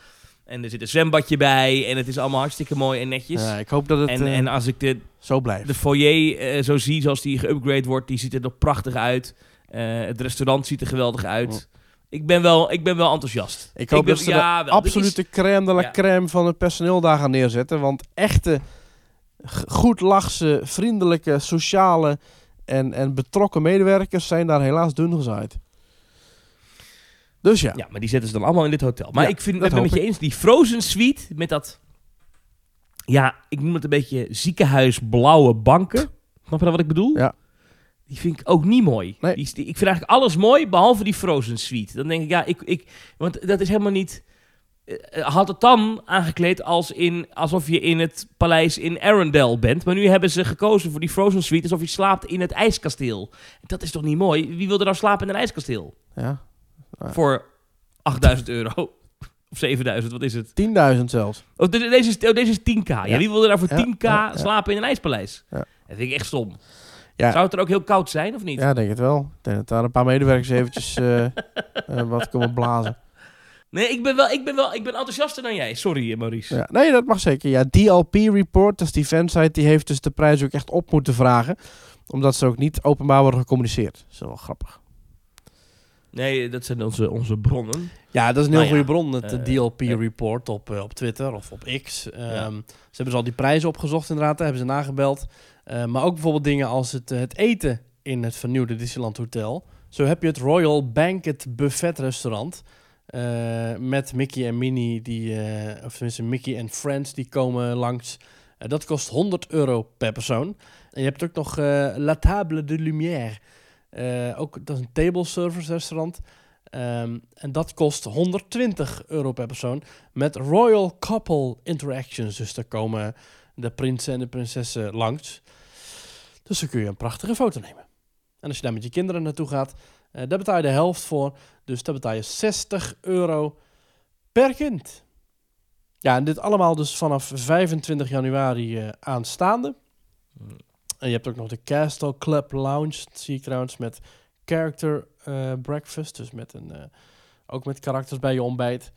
En er zit een zwembadje bij en het is allemaal hartstikke mooi en netjes. Ja, ik hoop dat het en, eh, en als ik de, zo blijft. de foyer eh, zo zie, zoals die geüpgrade wordt, die ziet er nog prachtig uit. Eh, het restaurant ziet er geweldig uit. Ik, ben wel, ik ben wel enthousiast. Ik hoop ben, dat ze ja, de is- absolute crème de la Ja. crème van het personeel daar gaan neerzetten. Want echte, goed lachse, vriendelijke, sociale en, en betrokken medewerkers zijn daar helaas dun gezaaid. Dus ja, Ja, maar die zetten ze dan allemaal in dit hotel. Maar Ja, ik vind dat het met je eens, die Frozen Suite met dat... Ja, ik noem het een beetje ziekenhuisblauwe banken. Snap je wat ik bedoel? Ja. Die vind ik ook niet mooi. Nee. Die, ik vind eigenlijk alles mooi, behalve die Frozen Suite. Dan denk ik, ja, ik... ik want dat is helemaal niet... eh, had het dan aangekleed als in, alsof je in het paleis in Arendelle bent. Maar nu hebben ze gekozen voor die Frozen Suite alsof je slaapt in het ijskasteel. Dat is toch niet mooi? Wie wil er nou slapen in een ijskasteel? ja. Ja. Voor 8000 euro. [LAUGHS] Of 7000, wat is het? 10.000 zelfs. Oh, de- deze, is, oh, deze is 10k. Ja. Ja. wie wil er nou voor Ja, 10k ja, ja. slapen in een ijspaleis? Ja. Dat vind ik echt stom. Ja. Zou het er ook heel koud zijn, of niet? Ja, denk het wel. Ik denk dat daar een paar medewerkers eventjes [LAUGHS] eh, eh, wat komen blazen. Nee, ik ben, wel, ik, ben wel, ik ben enthousiaster dan jij. Sorry, eh, Maurice. Ja, nee, dat mag zeker. Ja, DLP Report, dat is die fansite, die heeft dus de prijs ook echt op moeten vragen. Omdat ze ook niet openbaar worden gecommuniceerd. Dat is wel grappig. Nee, dat zijn onze, onze bronnen. Ja, dat is een heel Nou ja, goede bron, het eh, DLP ja. Report op, op Twitter of op X. Ehm, Ze hebben dus al die prijzen opgezocht inderdaad, daar hebben ze nagebeld. Eh, maar ook bijvoorbeeld dingen als het, eh, het eten in het vernieuwde Disneyland Hotel. Zo heb je het Royal Banquet Buffet Restaurant. eh, met Mickey en Minnie, die, of tenminste Mickey en Friends, die komen langs. Dat kost 100 euro per persoon. En je hebt ook nog La Table de Lumière. Ook, dat is een table service restaurant. Ehm, en dat kost 120 euro per persoon. Met Royal Couple Interactions. Dus daar komen de prinsen en de prinsessen langs. Dus dan kun je een prachtige foto nemen. En als je daar met je kinderen naartoe gaat, eh daar betaal je de helft voor. Dus daar betaal je 60 euro per kind. Ja, en dit allemaal dus vanaf 25 januari eh, aanstaande. En je hebt ook nog de Castle Club Lounge, zie ik trouwens, met character eh, breakfast. Dus met een, ook met karakters bij je ontbijt.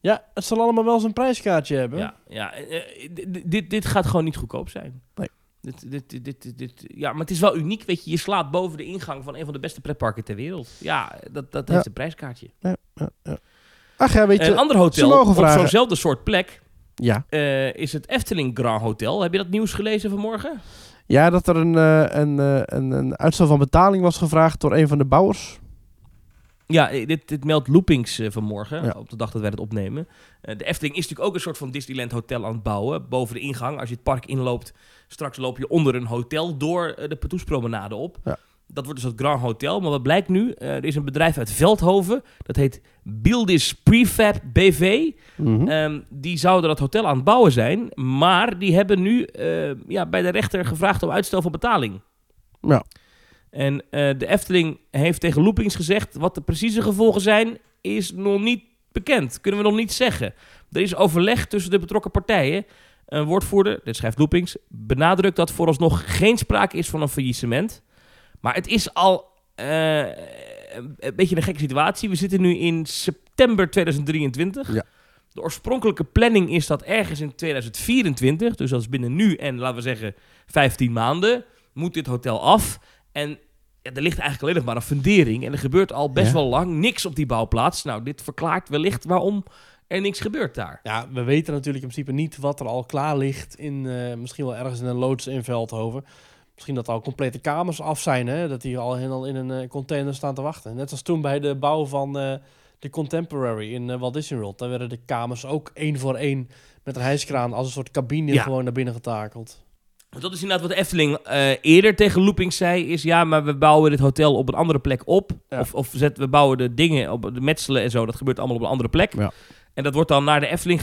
Ja, het zal allemaal wel zijn prijskaartje hebben. Ja, ja eh, eh, dit, dit gaat gewoon niet goedkoop zijn. Nee. Dit, dit, dit, dit, dit- ja, maar het is wel uniek, weet je. Je slaat boven de ingang van een van de beste pretparken ter wereld. Ja, dat, dat Ja. heeft een prijskaartje. Ja, ja, ja. Ach ja, weet je... Een ander hotel op zo'nzelfde soort plek Ja. eh, is het Efteling Grand Hotel. Heb je dat nieuws gelezen vanmorgen? ja, dat er een, een, een, een uitstel van betaling was gevraagd door een van de bouwers. Ja, eh, dit, dit meldt Loopings eh, vanmorgen, Ja. op de dag dat wij het opnemen. Eh, de Efteling is natuurlijk ook een soort van Disneyland hotel aan het bouwen. Boven de ingang, als je het park inloopt, straks loop je onder een hotel door de Patoespromenade op. Ja. Dat wordt dus het Grand Hotel. Maar wat blijkt nu? Er is een bedrijf uit Veldhoven, dat heet Buildis Prefab BV. Mhm. Ehm, die zouden dat hotel aan het bouwen zijn. Maar die hebben nu ja, bij de rechter gevraagd om uitstel van betaling. Ja. En eh, de Efteling heeft tegen Loopings gezegd... wat de precieze gevolgen zijn, is nog niet bekend. Kunnen we nog niet zeggen. Er is overleg tussen de betrokken partijen. Een woordvoerder, dit schrijft Loopings... benadrukt dat vooralsnog geen sprake is van een faillissement. Maar het is al eh, een een beetje een gekke situatie. We zitten nu in september 2023. Ja. De oorspronkelijke planning is dat ergens in 2024... dus dat is binnen nu en laten we zeggen 15 maanden... moet dit hotel af... En ja, er ligt eigenlijk alleen nog maar een fundering. En er gebeurt al best Ja. wel lang niks op die bouwplaats. Nou, dit verklaart wellicht waarom er niks gebeurt daar. Ja, we weten natuurlijk in principe niet wat er al klaar ligt in eh, misschien wel ergens in een loods in Veldhoven. Misschien dat al complete kamers af zijn, hè? dat die al helemaal in een eh, container staan te wachten. Net als toen bij de bouw van eh, de Contemporary in Walt Disney World. Daar werden de kamers ook één voor één met een hijskraan als een soort cabine Ja. gewoon naar binnen getakeld. Dat is inderdaad wat de Efteling eh, eerder tegen Looping zei. Is ja, maar we bouwen dit hotel op een andere plek op. Ja. Of, of zet, we bouwen de dingen op de metselen en zo. Dat gebeurt allemaal op een andere plek. Ja. En dat wordt dan naar de Efteling...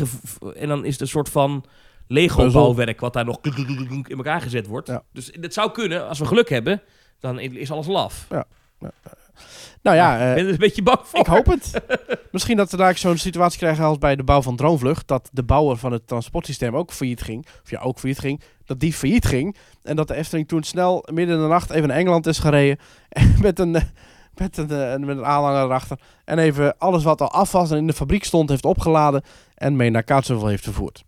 En dan is het een soort van. Lego-bouwwerk... wat daar nog in elkaar gezet wordt. Ja. Dus dat zou kunnen. Als we geluk hebben, dan is alles laf. Nou ja, Ik eh, ben er een beetje bang voor. ik hoop het. [LAUGHS] Misschien dat we daar zo'n situatie krijgen als bij de bouw van Droomvlucht. Dat de bouwer van het transportsysteem ook failliet ging. Of ja, ook failliet ging. Dat die failliet ging. En dat de Efteling toen snel midden in de nacht even naar Engeland is gereden. [LAUGHS] En met een, eh, met een, eh, met een aanhanger erachter. En even alles wat al af was en in de fabriek stond heeft opgeladen. En mee naar Kaatsheuvel heeft vervoerd.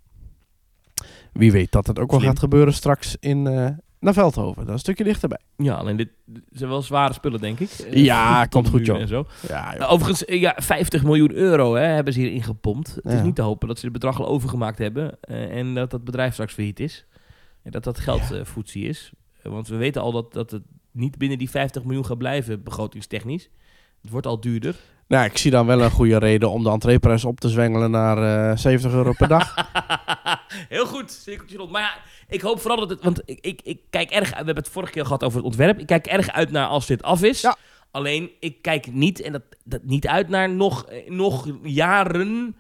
Wie weet dat het ook wel gaat gebeuren straks in, eh, naar Veldhoven. Dat is een stukje dichterbij. Ja, alleen dit zijn wel zware spullen, denk ik. Eh, Ja, komt goed, joh. En zo. Ja, joh. Nou, overigens, eh, ja, 50 miljoen euro hè, hebben ze hierin gepompt. Het is niet te hopen dat ze het bedrag al overgemaakt hebben. eh, en dat dat bedrijf straks failliet is. En dat dat geld Ja. eh, is. Eh, want we weten al dat, dat het niet binnen die 50 miljoen gaat blijven, begrotingstechnisch. Het wordt al duurder. Nou, ik zie dan wel een goede reden om de entreeprijs op te zwengelen naar eh 70 euro per dag. [LAUGHS] Heel goed, cirkeltje rond. Maar ja, ik hoop vooral dat het... Want ik, ik, ik kijk erg... We hebben het vorige keer gehad over het ontwerp. Ik kijk erg uit naar als dit af is. Ja. Alleen, ik kijk niet, en dat, dat niet uit naar nog, eh, nog jaren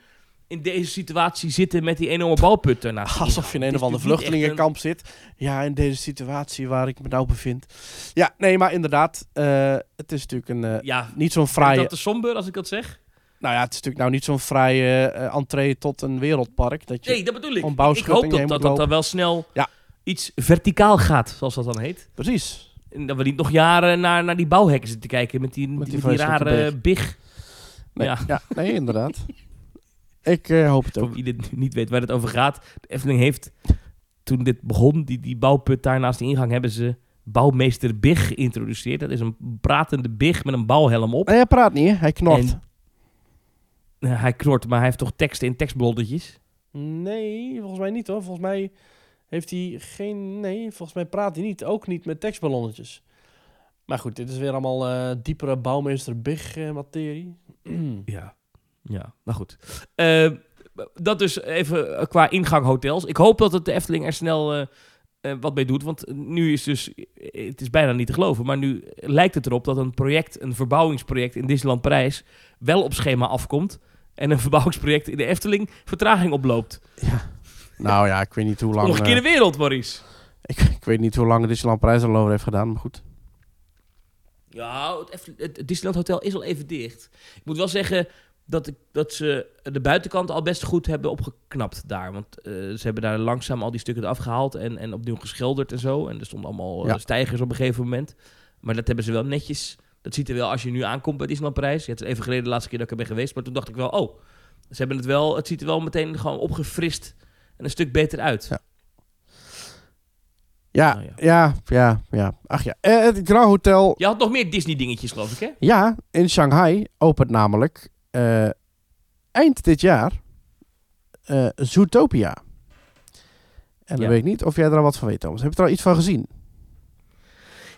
in deze situatie zitten met die enorme balput ernaast. [LAUGHS] Alsof je in een of is ander vluchtelingenkamp zit. Ja, in deze situatie waar ik me nou bevind. Ja, nee, maar inderdaad. eh, het is natuurlijk een, eh, Ja, niet zo'n is fraaie... dat te somber als ik dat zeg? Nou ja, het is natuurlijk nou niet zo'n fraaie eh, entree tot een wereldpark. Dat je, Nee, dat bedoel ik. Ik hoop dat dat, dat dan wel snel Ja. iets verticaal gaat, zoals dat dan heet. Precies. En dat we niet nog jaren naar, naar die bouwhekken zitten kijken met die, Met die rare big. Nee, Ja. ja. nee inderdaad. [LAUGHS] ik eh, hoop het ook. Voor wie dit niet weet waar het over gaat. De Efteling heeft, toen dit begon, die, die bouwput daar naast de ingang, hebben ze bouwmeester Big geïntroduceerd. Dat is een pratende Big met een bouwhelm op. Nee, hij praat niet, hij knort. En- hij knort, maar hij heeft toch teksten in tekstblondetjes. Nee, volgens mij niet hoor. Volgens mij heeft hij geen... Nee, volgens mij praat hij niet. Ook niet met tekstballonnetjes. Maar goed, dit is weer allemaal eh, diepere bouwmeester Big eh, materie. [CLEARS THROAT] Ja. Ja, nou goed. Eh, dat dus even eh, qua ingang hotels. Ik hoop dat het de Efteling er snel eh, wat mee doet. Want nu is dus... Het is bijna niet te geloven. Maar nu lijkt het erop dat een project, een verbouwingsproject in Disneyland Parijs... wel op schema afkomt. En een [LAUGHS] verbouwingsproject in de Efteling vertraging oploopt. Nou ja, ik weet niet hoe lang... Omgekeerde eh, wereld, Maurice. ik, ik weet niet hoe lang Disneyland Parijs al over heeft gedaan, maar goed. Ja, het, het Disneyland Hotel is al even dicht. Ik moet wel zeggen dat, ik, dat ze de buitenkant al best goed hebben opgeknapt daar. Want eh, ze hebben daar langzaam al die stukken eraf gehaald en, en opnieuw geschilderd en zo. En er stonden allemaal eh, Ja. stijgers op een gegeven moment. Maar dat hebben ze wel netjes. Dat ziet er wel als je nu aankomt bij Disneyland Parijs. Ja, het is even geleden de laatste keer dat ik er ben geweest. Maar toen dacht ik wel, oh, ze hebben het wel. Het ziet er wel meteen gewoon opgefrist en een stuk beter uit. Ja. Ja, Nou ja. ja, ja, ja. Ach ja, Eh, het Grand Hotel. Je had nog meer Disney-dingetjes, geloof ik, hè? Ja, in Shanghai opent namelijk eh, eind dit jaar eh Zootopia. En dan Ja. weet ik niet of jij er al wat van weet, Thomas. Heb je er al iets van gezien?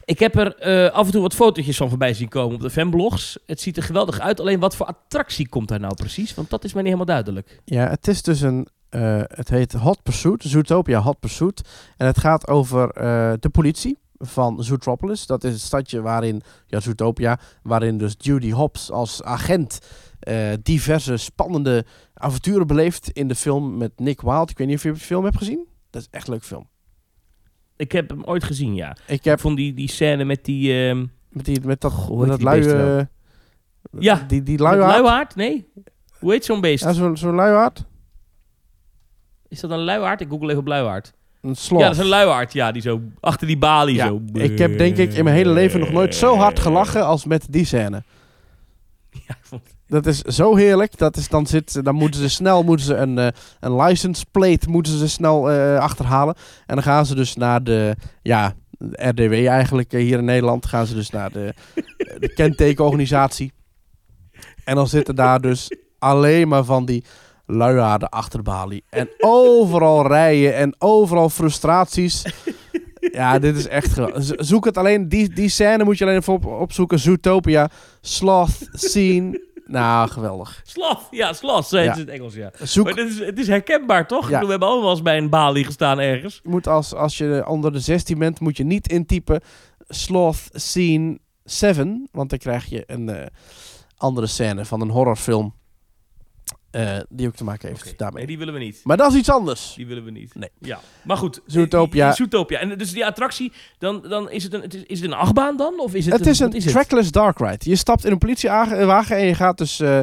Ik heb er eh, af en toe wat fotootjes van voorbij zien komen op de fanblogs. Het ziet er geweldig uit. Alleen wat voor attractie komt daar nou precies? Want dat is mij niet helemaal duidelijk. Ja, het is dus een. het heet Hot Pursuit, Zootopia Hot Pursuit. En het gaat over de politie van Zootropolis. Dat is het stadje waarin, ja, Zootopia, waarin dus Judy Hopps als agent eh, diverse spannende avonturen beleeft in de film met Nick Wilde. Ik weet niet of je de film hebt gezien. Dat is echt een leuk film. Ik heb hem ooit gezien, ja. Ik Ik heb vond die, die scène met die... ehm met, die, met dat, Goh, hoe met dat lui... nou? eh, Ja, die, die luiaard. luiaard? Nee? Hoe heet zo'n beest? Ja, zo'n zo'n luiaard. Is dat een luiaard? Ik google even op luiaard. Een sloth. Ja, dat is een luiaard. Ja, die zo achter die balie Ja, zo... ik heb denk ik in mijn hele leven nog nooit zo hard gelachen als met die scène. [LAUGHS] Ja, ik vond- Dat is zo heerlijk. Dat is, dan, zit, dan moeten ze snel moeten ze een, eh, een license plate moeten ze snel eh, achterhalen. En dan gaan ze dus naar de ja, RDW eigenlijk eh, hier in Nederland. Gaan ze dus naar de, kentekenorganisatie. En dan zitten daar dus alleen maar van die luiaarden achter balie. En overal rijden en overal frustraties. Ja, dit is echt Zoek het alleen, die, die scène moet je alleen even op, opzoeken. Zootopia, sloth, scene. Nou, geweldig. Sloth, ja, sloth, Ja. het in het Engels, ja. Zoek, Maar dit is, het is herkenbaar, toch? Ja. We hebben allemaal wel eens bij een balie gestaan ergens. je moet als, als je onder de 16 bent, moet je niet intypen sloth scene 7. Want dan krijg je een eh, andere scène van een horrorfilm. Eh, die ook te maken heeft daarmee. Nee, die willen we niet. Maar dat is iets anders. Die willen we niet. Nee. Ja. Maar goed. Zootopia. die Zootopia. En dus die attractie, dan, dan is, het een, is, het een achtbaan dan? Of is het, Het is een het? trackless dark ride. Je stapt in een politiewagen en je gaat dus... eh,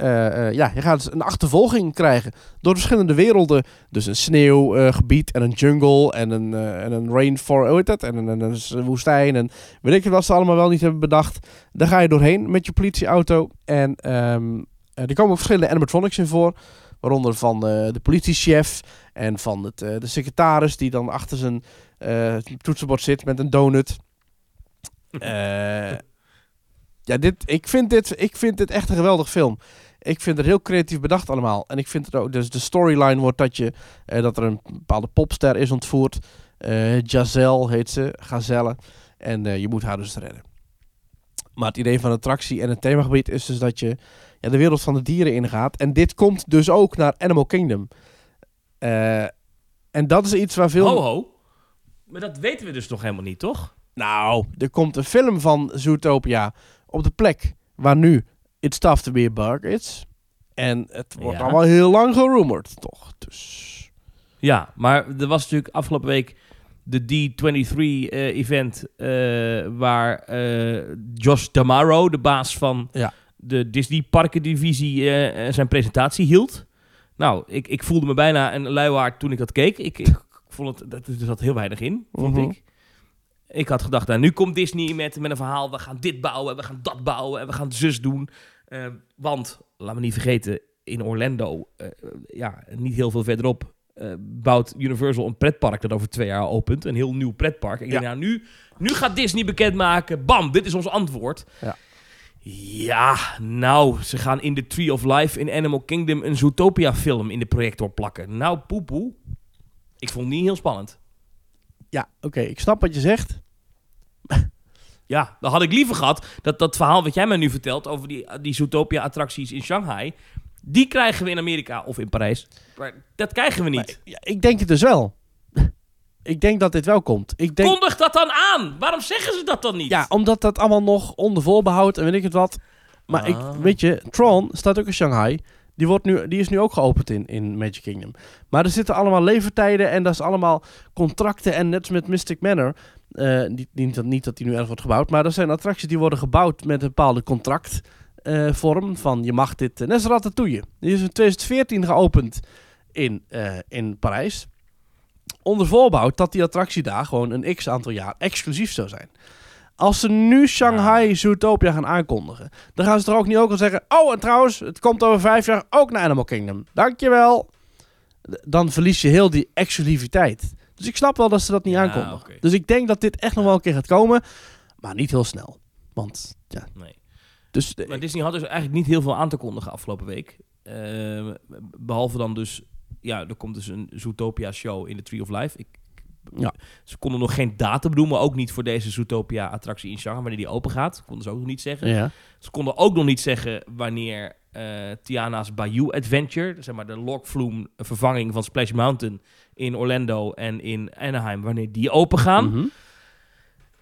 eh, eh, ja, je gaat dus een achtervolging krijgen door verschillende werelden. Dus een sneeuwgebied en een jungle en een, eh, en een rainforest, dat? En een, woestijn en weet ik wat ze allemaal wel niet hebben bedacht. Daar ga je doorheen met je politieauto en ehm, eh, er komen verschillende animatronics in voor. Waaronder van eh, de politiechef en van het, eh, de secretaris die dan achter zijn eh, toetsenbord zit met een donut. [LAUGHS] Eh, ja, dit, ik, vind dit, ik vind dit echt een geweldig film. Ik vind het heel creatief bedacht allemaal. En ik vind het ook, dus de storyline wordt dat, je, eh, dat er een bepaalde popster is ontvoerd. Eh Jazelle heet ze, Gazelle. En eh, je moet haar dus redden. Maar het idee van de attractie en het themagebied is dus dat je ja, de wereld van de dieren ingaat. En dit komt dus ook naar Animal Kingdom. Eh, en dat is iets waar veel... Ho, ho. Maar dat weten we dus nog helemaal niet, toch? Nou, er komt een film van Zootopia op de plek waar nu It's Tough to be a Bug is. En het wordt Ja. allemaal heel lang gerumored, toch? Dus... Ja, maar er was natuurlijk afgelopen week de D23-event... eh, waar eh, Josh Damaro, de baas van Ja. De Disney Parken-divisie, eh, zijn presentatie hield. Nou, ik, ik voelde me bijna een luiaard toen ik dat keek. Ik, ik vond het, dat, er zat heel weinig in, vond Mhm. ik. Ik had gedacht, nou, nu komt Disney met, met een verhaal. We gaan dit bouwen, we gaan dat bouwen en we gaan zus doen. Eh, want, laat me niet vergeten, in Orlando, ja, niet heel veel verderop, bouwt Universal een pretpark dat over twee jaar opent. Een heel nieuw pretpark. Ik Ja. denk, nou, nu, nu gaat Disney bekendmaken. Bam, dit is ons antwoord. Ja. Ja, nou, ze gaan in The Tree of Life in Animal Kingdom een Zootopia film in de projector plakken. Nou, poepoe. Ik vond het niet heel spannend. Ja, oké, ik snap wat je zegt. [LAUGHS] Ja, dan had ik liever gehad dat dat verhaal wat jij mij nu vertelt over die, die Zootopia-attracties in Shanghai, die krijgen we in Amerika of in Parijs. Maar dat krijgen we niet. Maar, ja, ik denk het dus wel. Ik denk dat dit wel komt. Ik denk, Kondig dat dan aan! Waarom zeggen ze dat dan niet? ja, omdat dat allemaal nog onder voorbehoud en weet ik het wat. Maar Ah. ik, weet je, Tron staat ook in Shanghai. Die, wordt nu, die is nu ook geopend in, in Magic Kingdom. Maar er zitten allemaal levertijden en dat is allemaal contracten. En net als met Mystic Manor, eh, niet, niet, dat- niet dat die nu erg wordt gebouwd, maar er zijn attracties die worden gebouwd met een bepaalde contractvorm. van je mag dit, eh, net als Ratatouille. Die is in 2014 geopend in, eh, in Parijs. Onder voorbouw dat die attractie daar gewoon een x aantal jaar exclusief zou zijn. Als ze nu Shanghai Zootopia gaan aankondigen, dan gaan ze er ook niet ook al zeggen... Oh, en trouwens, het komt over vijf jaar ook naar Animal Kingdom. Dankjewel. Dan verlies je heel die exclusiviteit. Dus ik snap wel dat ze dat niet Ja, aankondigen. Dus ik denk dat dit echt nog wel een keer gaat komen. Maar niet heel snel. Want, ja. Nee. Dus, eh, Maar Disney had dus eigenlijk niet heel veel aan te kondigen afgelopen week. Eh, behalve dan dus, ja, er komt dus een Zootopia show in de Tree of Life. Ik, Ja. Ze konden nog geen datum noemen, ook niet voor deze Zootopia attractie in Shanghai, wanneer die open gaat. Konden ze ook nog niet zeggen. ja. Ze konden ook nog niet zeggen wanneer eh, Tiana's Bayou Adventure, zeg maar de Log Flume vervanging van Splash Mountain in Orlando en in Anaheim, wanneer die open gaan. Mhm.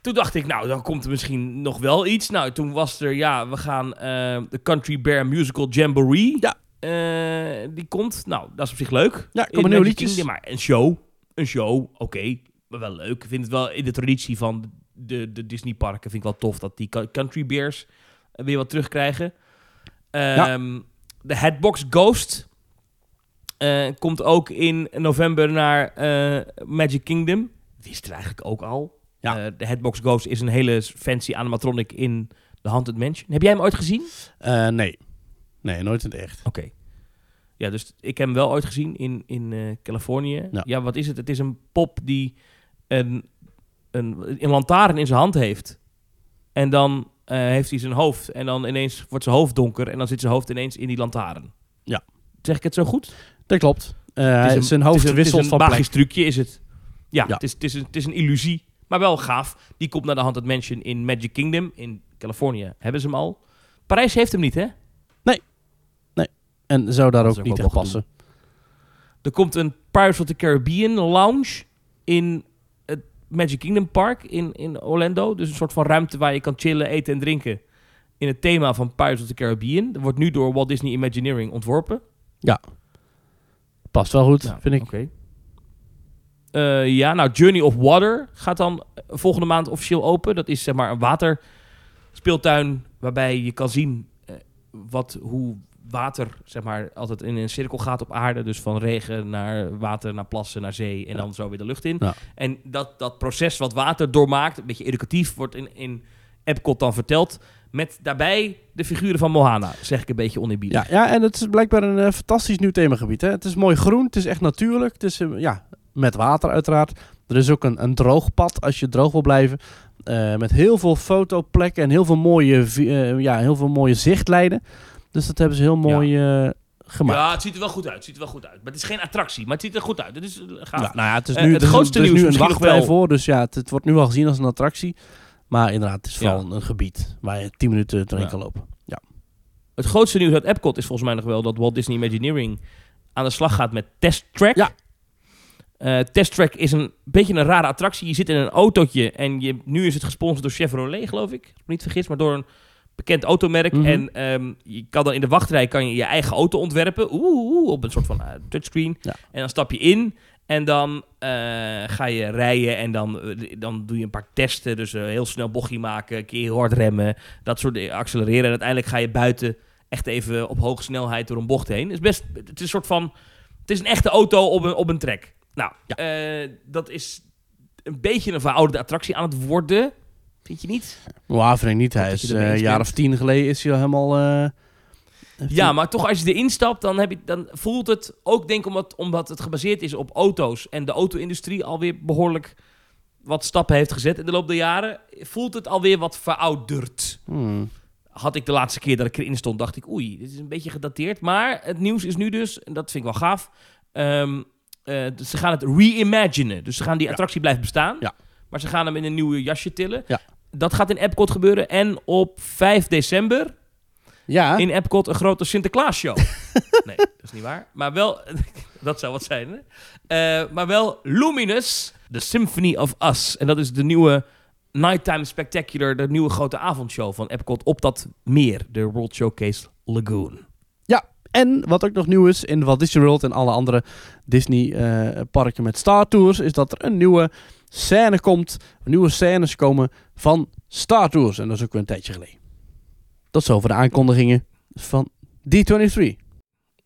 Toen dacht ik, nou, dan komt er misschien nog wel iets. Nou, toen was er, ja, we gaan eh, de Country Bear Musical Jamboree. Ja. Eh, die komt. Nou, dat is op zich leuk. Ja, komen nieuwe Magic liedjes. Kingdom, maar een show. Een show, oké. maar wel leuk. Ik vind het wel in de traditie van de, de Disney parken vind ik wel tof dat die Cou- Country Bears weer wat terugkrijgen. Ehm, De Headbox Ghost eh, komt ook in november naar eh, Magic Kingdom. Wist er eigenlijk ook al. Ja. De Headbox Ghost is een hele fancy animatronic in de Haunted Mansion. Heb jij hem ooit gezien? Nee. Nee, nooit in het echt. Oké. Ja, dus ik heb hem wel ooit gezien in, in eh, Californië. Ja. Ja. wat is het? Het is een pop die een, een, een lantaarn in zijn hand heeft. En dan eh, heeft hij zijn hoofd. En dan ineens wordt zijn hoofd donker. En dan zit zijn hoofd ineens in die lantaarn. Ja. Zeg ik het zo goed? Dat klopt. Eh, Het is een- zijn het hoofd is wisselt het is van een magisch trucje is het. Ja, Ja. Het, is, het, is een, het is een illusie. Maar wel gaaf. Die komt naar de Haunted Mansion in Magic Kingdom. In Californië hebben ze hem al. Parijs heeft hem niet, hè? En zou daar ook ook niet echt passen. Er komt een Pirates of the Caribbean lounge in het Magic Kingdom Park in, in Orlando. Dus een soort van ruimte waar je kan chillen, eten en drinken. In het thema van Pirates of the Caribbean. Dat wordt nu door Walt Disney Imagineering ontworpen. Past wel goed, Ja, vind ik. Oké. Eh, ja, nou, Journey of Water gaat dan volgende maand officieel open. Dat is zeg maar een waterspeeltuin waarbij je kan zien eh, wat, hoe water zeg maar altijd in een cirkel gaat op aarde. Dus van regen naar water, naar plassen, naar zee en dan zo weer de lucht in. Ja. En dat, dat proces wat water doormaakt, een beetje educatief, wordt in, in Epcot dan verteld. Met daarbij de figuren van Mohana, zeg ik een beetje oneerbiedig. Ja, ja, en het is blijkbaar een eh, fantastisch nieuw themagebied. Hè? Het is mooi groen, het is echt natuurlijk. Het is eh, ja, met water uiteraard. Er is ook een, een droogpad als je droog wil blijven. Eh, met heel veel fotoplekken en heel veel mooie, ja, heel veel mooie zichtlijnen. Dus dat hebben ze heel mooi eh, gemaakt. Ja, het ziet er wel goed uit. Het ziet er wel goed uit. Maar het is geen attractie, maar het ziet er goed uit. Het is eh, gaaf. Ja, nou ja, het is Eh, nu, het grootste er is nieuws nu een wachtrij voor. Dus ja, het, het wordt nu al gezien als een attractie. Maar inderdaad, het is vooral Ja. een, een gebied waar je 10 minuten doorheen Ja. kan lopen. Het grootste nieuws uit Epcot is volgens mij nog wel dat Walt Disney Imagineering aan de slag gaat met Test Track. Ja. Test Track is een beetje een rare attractie. Je zit in een autootje en je, nu is het gesponsord door Chevrolet, geloof ik. Als ik me niet vergis, maar door een bekend automerk. Mhm. En ehm, je kan dan in de wachtrij kan je, je eigen auto ontwerpen. Oeh, oeh, op een soort van eh, touchscreen. Ja. En dan stap je in en dan eh, ga je rijden en dan, eh, dan doe je een paar testen. Dus heel snel bochtje maken, een keer hard remmen, dat soort dingen, accelereren. En uiteindelijk ga je buiten echt even op hoge snelheid door een bocht heen. Het is best, het is een soort van, het is een echte auto op een, op een trek. Nou, eh, dat is een beetje een verouderde attractie aan het worden. Vind je niet? Ik niet. Hij is eh, een jaar of tien geleden is hij al helemaal... eh, Ja, hij- maar toch als je erin stapt, dan, heb je, dan voelt het ook, denk ik, omdat, omdat het gebaseerd is op auto's en de auto-industrie alweer behoorlijk wat stappen heeft gezet in de loop der jaren, voelt het alweer wat verouderd. Hmm. Had ik de laatste keer dat ik erin stond, dacht ik, oei, dit is een beetje gedateerd. Maar het nieuws is nu dus, en dat vind ik wel gaaf, ehm, eh, dus ze gaan het reimaginen. Dus ze gaan die Ja. attractie blijven bestaan, Ja. maar ze gaan hem in een nieuwe jasje tillen. Ja. Dat gaat in Epcot gebeuren. En op 5 december Ja, in Epcot een grote Sinterklaas-show. [LAUGHS] nee, dat is niet waar. Maar wel, [LAUGHS] dat zou wat zijn, hè? Eh, maar wel Luminous, The Symphony of Us. En dat is de nieuwe Nighttime Spectacular, de nieuwe grote avondshow van Epcot op dat meer, de World Showcase Lagoon. en wat ook nog nieuw is in Walt Disney World en alle andere Disney eh, parken met Star Tours, is dat er een nieuwe scène komt, nieuwe scènes komen van Star Tours. En dat is ook weer een tijdje geleden. Tot zover de aankondigingen van D23.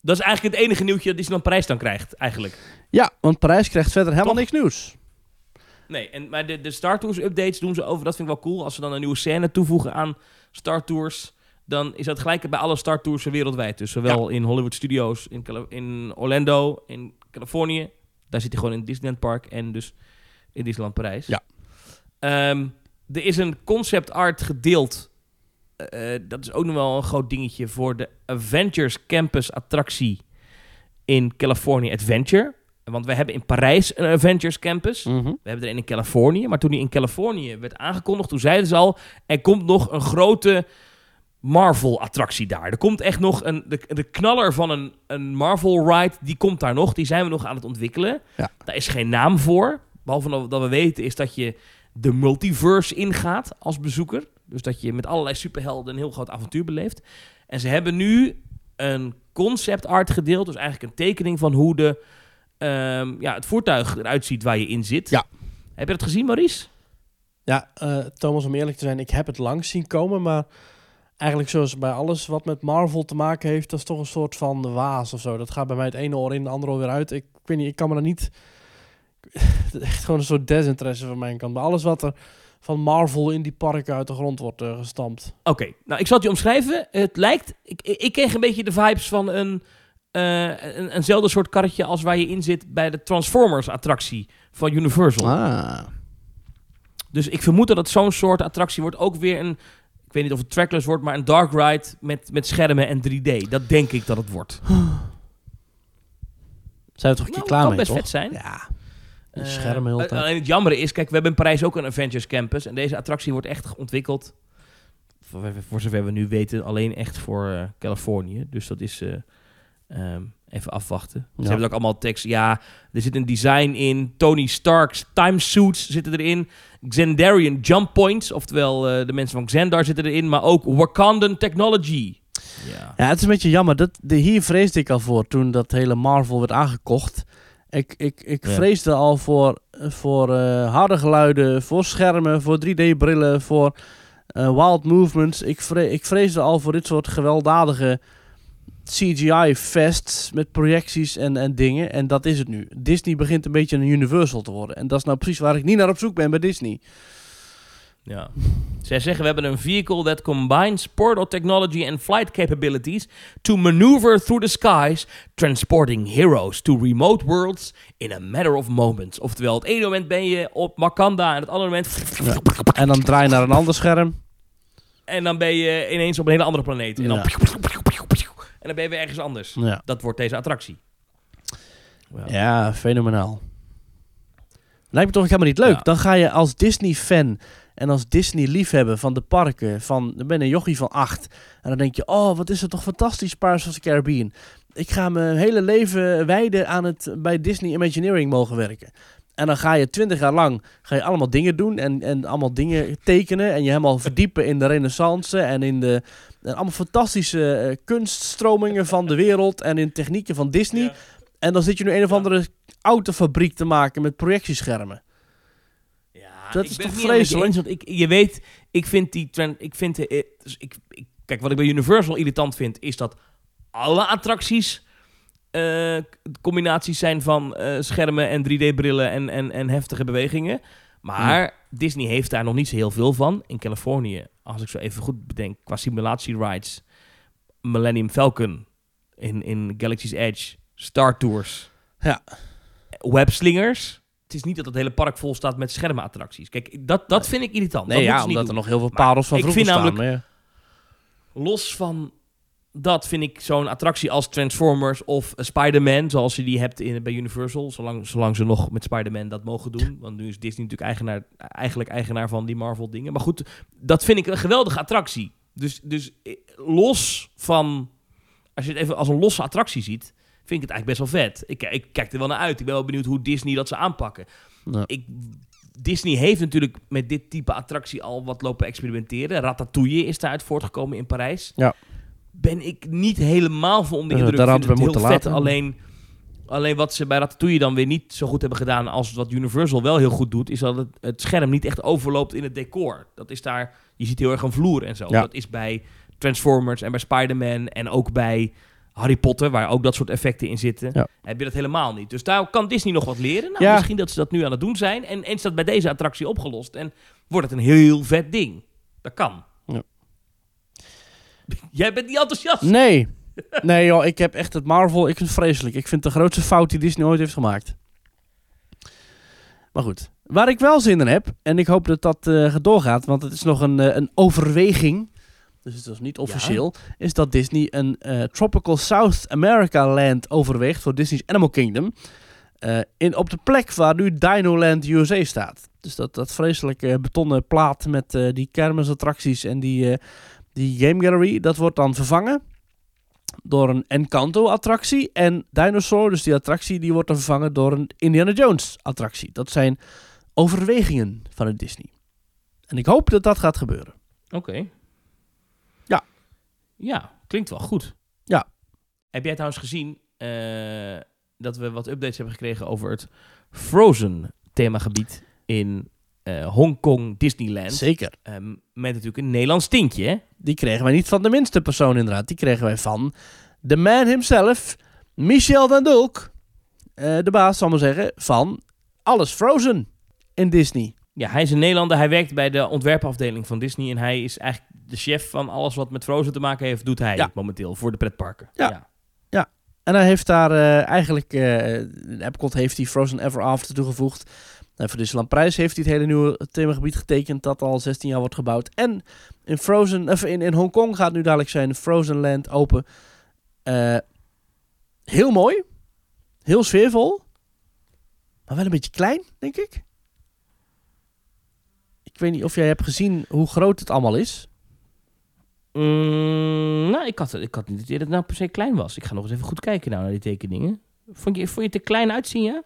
Dat is eigenlijk het enige nieuwtje dat Disneyland Parijs dan krijgt, eigenlijk. Ja, want Parijs krijgt verder helemaal Toch? niks nieuws. Nee, en, maar de, de Star Tours updates doen ze over. Dat vind ik wel cool. Als ze dan een nieuwe scène toevoegen aan Star Tours, dan is dat gelijk bij alle Star Tours wereldwijd. Dus zowel in Hollywood Studios, in, Cali- in Orlando, in Californië, Daar zit hij gewoon in het Disneyland Park en dus in Disneyland Parijs. Ja. Ehm, er is een concept art gedeeld. Eh, eh, dat is ook nog wel een groot dingetje voor de Avengers Campus attractie in California Adventure. Want we hebben in Parijs een Avengers Campus. Mhm. We hebben er een in Californië. Maar toen die in Californië werd aangekondigd, toen zeiden ze al... er komt nog een grote Marvel-attractie daar. Er komt echt nog een... De, de knaller van een, een Marvel-ride, die komt daar nog. Die zijn we nog aan het ontwikkelen. Ja. Daar is geen naam voor. Behalve dat- we weten is dat je de multiverse ingaat als bezoeker. Dus dat je met allerlei superhelden een heel groot avontuur beleeft. En ze hebben nu een concept art gedeeld. Dus eigenlijk een tekening van hoe de, ehm, ja, het voertuig eruit ziet waar je in zit. Ja. Heb je dat gezien, Maurice? Ja, eh, Thomas, om eerlijk te zijn, ik heb het langs zien komen, maar eigenlijk zoals bij alles wat met Marvel te maken heeft, dat is toch een soort van waas of zo. Dat gaat bij mij het ene oor in, het andere oor weer uit. Ik, weet niet, ik kan me er niet... [LAUGHS] Het is echt gewoon een soort desinteresse van mijn kant. Maar alles wat er van Marvel in die parken uit de grond wordt eh, gestampt. Oké, nou ik zal het je omschrijven. Het lijkt, ik, ik kreeg een beetje de vibes van een, eh, een, eenzelfde soort karretje als waar je in zit bij de Transformers attractie van Universal. Ah. Dus ik vermoed dat het zo'n soort attractie wordt. Ook weer een, ik weet niet of het trackless wordt, maar een dark ride met, met schermen en 3D. Dat denk ik dat het wordt. Zijn we toch een keer Nou, klaar kan mee, best toch? vet zijn. Ja. Die Eh, schermen heel tijd. Alleen het jammer is, kijk, we hebben in Parijs ook een Avengers Campus. En deze attractie wordt echt ontwikkeld, voor, voor zover we nu weten, alleen echt voor eh, Californië. Dus dat is eh, ehm, even afwachten. Ze Ja. hebben ook allemaal tekst. Ja, er zit een design in. Tony Stark's time suits zitten erin. Xandarian jump points, oftewel de mensen van Xandar zitten erin. Maar ook Wakandan technology. Ja. Ja, het is een beetje jammer. Dat, de, hier vreesde ik al voor toen dat hele Marvel werd aangekocht. Ik, ik, ik Ja. vreesde al voor, voor eh, harde geluiden, voor schermen, voor 3D-brillen, voor eh, wild movements. Ik, vre ik vreesde al voor dit soort gewelddadige CGI-fests met projecties en, en dingen. En dat is het nu. Disney begint een beetje een Universal te worden. En dat is nou precies waar ik niet naar op zoek ben bij Disney. Ja. Zij zeggen we hebben een vehicle that combines portal technology and flight capabilities to maneuver through the skies, transporting heroes to remote worlds in a matter of moments. Oftewel, het ene moment ben je op Wakanda en het andere moment... En dan draai je naar een ander scherm. En dan ben je ineens op een hele andere planeet. En dan, Ja. en dan ben je weer ergens anders. Ja, Dat wordt deze attractie. Ja. ja fenomenaal. Lijkt me toch helemaal niet leuk. Dan ga je als Disney-fan en als Disney-liefhebber van de parken, van, dan ben een jochie van acht. En dan denk je, oh, wat is het toch fantastisch, Pirates of the Caribbean. Ik ga mijn hele leven wijden aan het bij Disney Imagineering mogen werken. En dan ga je twintig jaar lang ga je allemaal dingen doen en, en allemaal dingen tekenen. En je helemaal [LAUGHS] verdiepen in de renaissance en in de en allemaal fantastische eh, kunststromingen van de wereld en in technieken van Disney. Ja. En dan zit je nu een of andere autofabriek te maken met projectieschermen. Dat is toch vreselijk? want ik, je weet, ik vind die trend, ik vind, eh, dus ik, ik, kijk, wat ik bij Universal irritant vind, is dat alle attracties eh, combinaties zijn van eh, schermen en 3D-brillen en, en, en heftige bewegingen. Maar Disney heeft daar nog niet zo heel veel van. In Californië, als ik zo even goed bedenk, qua simulatie rides, Millennium Falcon in, in Galaxy's Edge, Star Tours, Ja. webslingers. Het is niet dat het hele park vol staat met schermenattracties. Kijk, dat, dat vind ik irritant. Nee, dat ja, omdat er nog heel veel Maar parels van vroeger staan. namelijk- maar ja. Los van dat vind ik zo'n attractie als Transformers of eh, Spider-Man, zoals je die hebt in, bij Universal, zolang, zolang ze nog met Spider-Man dat mogen doen. [LAUGHS] Want nu is Disney natuurlijk eigenaar, eigenlijk eigenaar van die Marvel dingen. Maar goed, dat vind ik een geweldige attractie. Dus, dus eh, los van, als je het even als een losse attractie ziet, vind ik het eigenlijk best wel vet. Ik, ik kijk er wel naar uit. Ik ben wel benieuwd hoe Disney dat ze aanpakken. Ja. Ik, Disney heeft natuurlijk met dit type attractie al wat lopen experimenteren. Ratatouille is daaruit voortgekomen in Parijs. Ja. Ben ik niet helemaal van onder de Ja, indruk. daar hadden we moeten vet. laten. Alleen, alleen wat ze bij Ratatouille dan weer niet zo goed hebben gedaan als wat Universal wel heel goed doet, is dat het, het scherm niet echt overloopt in het decor. Dat is daar, je ziet heel erg een vloer en zo. Ja. Dat is bij Transformers en bij Spider-Man en ook bij Harry Potter, waar ook dat soort effecten in zitten, Ja. heb je dat helemaal niet. Dus daar kan Disney nog wat leren. Nou, Ja. misschien dat ze dat nu aan het doen zijn. En, en is dat bij deze attractie opgelost. En wordt het een heel vet ding. Dat kan. Ja. Jij bent niet enthousiast. Nee. Nee joh, ik heb echt het Marvel, ik vind het vreselijk. Ik vind het de grootste fout die Disney ooit heeft gemaakt. Maar goed, waar ik wel zin in heb, en ik hoop dat dat uh, doorgaat, want het is nog een, uh, een overweging, dus het is niet officieel, ja. is dat Disney een uh, Tropical South America Land overweegt voor Disney's Animal Kingdom. in, op de plek waar nu Dino Land USA staat. Dus dat, dat vreselijke betonnen plaat met die kermisattracties en die, die game gallery, dat wordt dan vervangen door een Encanto-attractie. En Dinosaur, dus die attractie, die wordt dan vervangen door een Indiana Jones-attractie. Dat zijn overwegingen van het Disney. En ik hoop dat dat gaat gebeuren. Oké. Ja, klinkt wel goed. Ja. Heb jij trouwens gezien uh, dat we wat updates hebben gekregen over het Frozen themagebied in uh, Hongkong Disneyland. Zeker. Um, met natuurlijk een Nederlands tintje, hè? Die kregen wij niet van de minste persoon inderdaad. Die kregen wij van de man himself, Michel van Dulk. Uh, de baas, zal maar zeggen, van alles Frozen in Disney. Ja, hij is een Nederlander. Hij werkt bij de ontwerpafdeling van Disney. En hij is eigenlijk de chef van alles wat met Frozen te maken heeft, doet hij ja. momenteel voor de pretparken. Ja. ja. ja. En hij heeft daar uh, eigenlijk, uh, Epcot heeft hij Frozen Ever After toegevoegd. En voor Disneyland Prijs heeft hij het hele nieuwe themagebied getekend dat al 16 jaar wordt gebouwd. En in, Frozen, of in, in Hongkong gaat nu dadelijk zijn Frozen Land open. Uh, heel mooi. Heel sfeervol. Maar wel een beetje klein, denk ik. Ik weet niet of jij hebt gezien hoe groot het allemaal is. Mm, nou, ik had, ik had niet dat het nou per se klein was. Ik ga nog eens even goed kijken nou naar die tekeningen. Vond je, vond je het te klein uitzien, ja?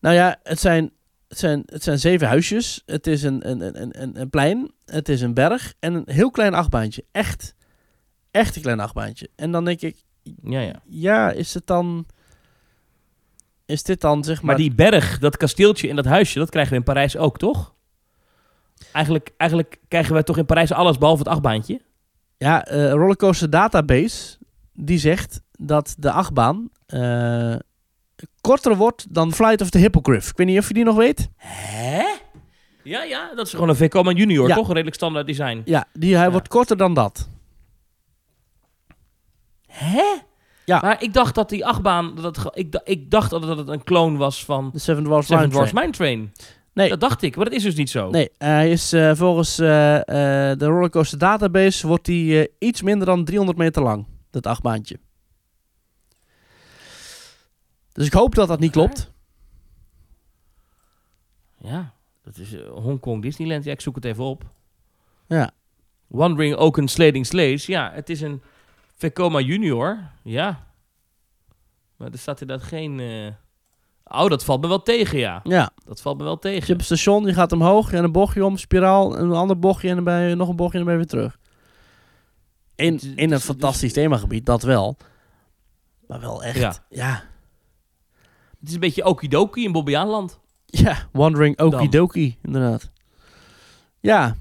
Nou ja, het zijn het zijn, het zijn zeven huisjes. Het is een, een, een, een, een plein. Het is een berg. En een heel klein achtbaantje. Echt. Echt een klein achtbaantje. En dan denk ik... Ja, ja. Ja, is het dan... Is dit dan, zeg maar... Maar die berg, dat kasteeltje en dat huisje... dat krijgen we in Parijs ook, toch? Eigenlijk, eigenlijk krijgen we toch in Parijs alles behalve het achtbaantje? Ja, uh, Rollercoaster Database... die zegt dat de achtbaan... Uh, korter wordt dan Flight of the Hippogriff. Ik weet niet of je die nog weet. Hè? Ja, ja, dat is gewoon een Vekoma Junior, Ja. toch? Een redelijk standaard design. Ja, die, hij Ja. wordt korter dan dat. Hè? Ja. Maar ik dacht dat die achtbaan... Dat ik, ik dacht dat het een kloon was van De Seven Dwarfs Seven Mine Dwarfs Train. Mine Train. Nee. Dat dacht ik, maar dat is dus niet zo. Nee, hij is eh, volgens eh, eh, de Rollercoaster Database wordt eh, iets minder dan 300 meter lang. Dat achtbaantje. Dus ik hoop dat dat niet klopt. Ja, dat is Hongkong Disneyland. Ja, ik zoek het even op. Ja. Wandering Oaken Slading Slays. Ja, het is een Vekoma Junior. Ja. Maar er staat inderdaad geen... Oh, dat valt me wel tegen, ja. Ja. Dat valt me wel Dus je tegen. hebt een station, je gaat omhoog en een bochtje om, spiraal, een ander bochtje en dan ben je nog een bochtje en dan ben je weer terug. In, in een is- fantastisch themagebied, dat wel. Maar wel echt. Ja. Ja. Het is een beetje Okidoki in Bobbejaanland. Ja, Wandering Okidoki, inderdaad. Ja,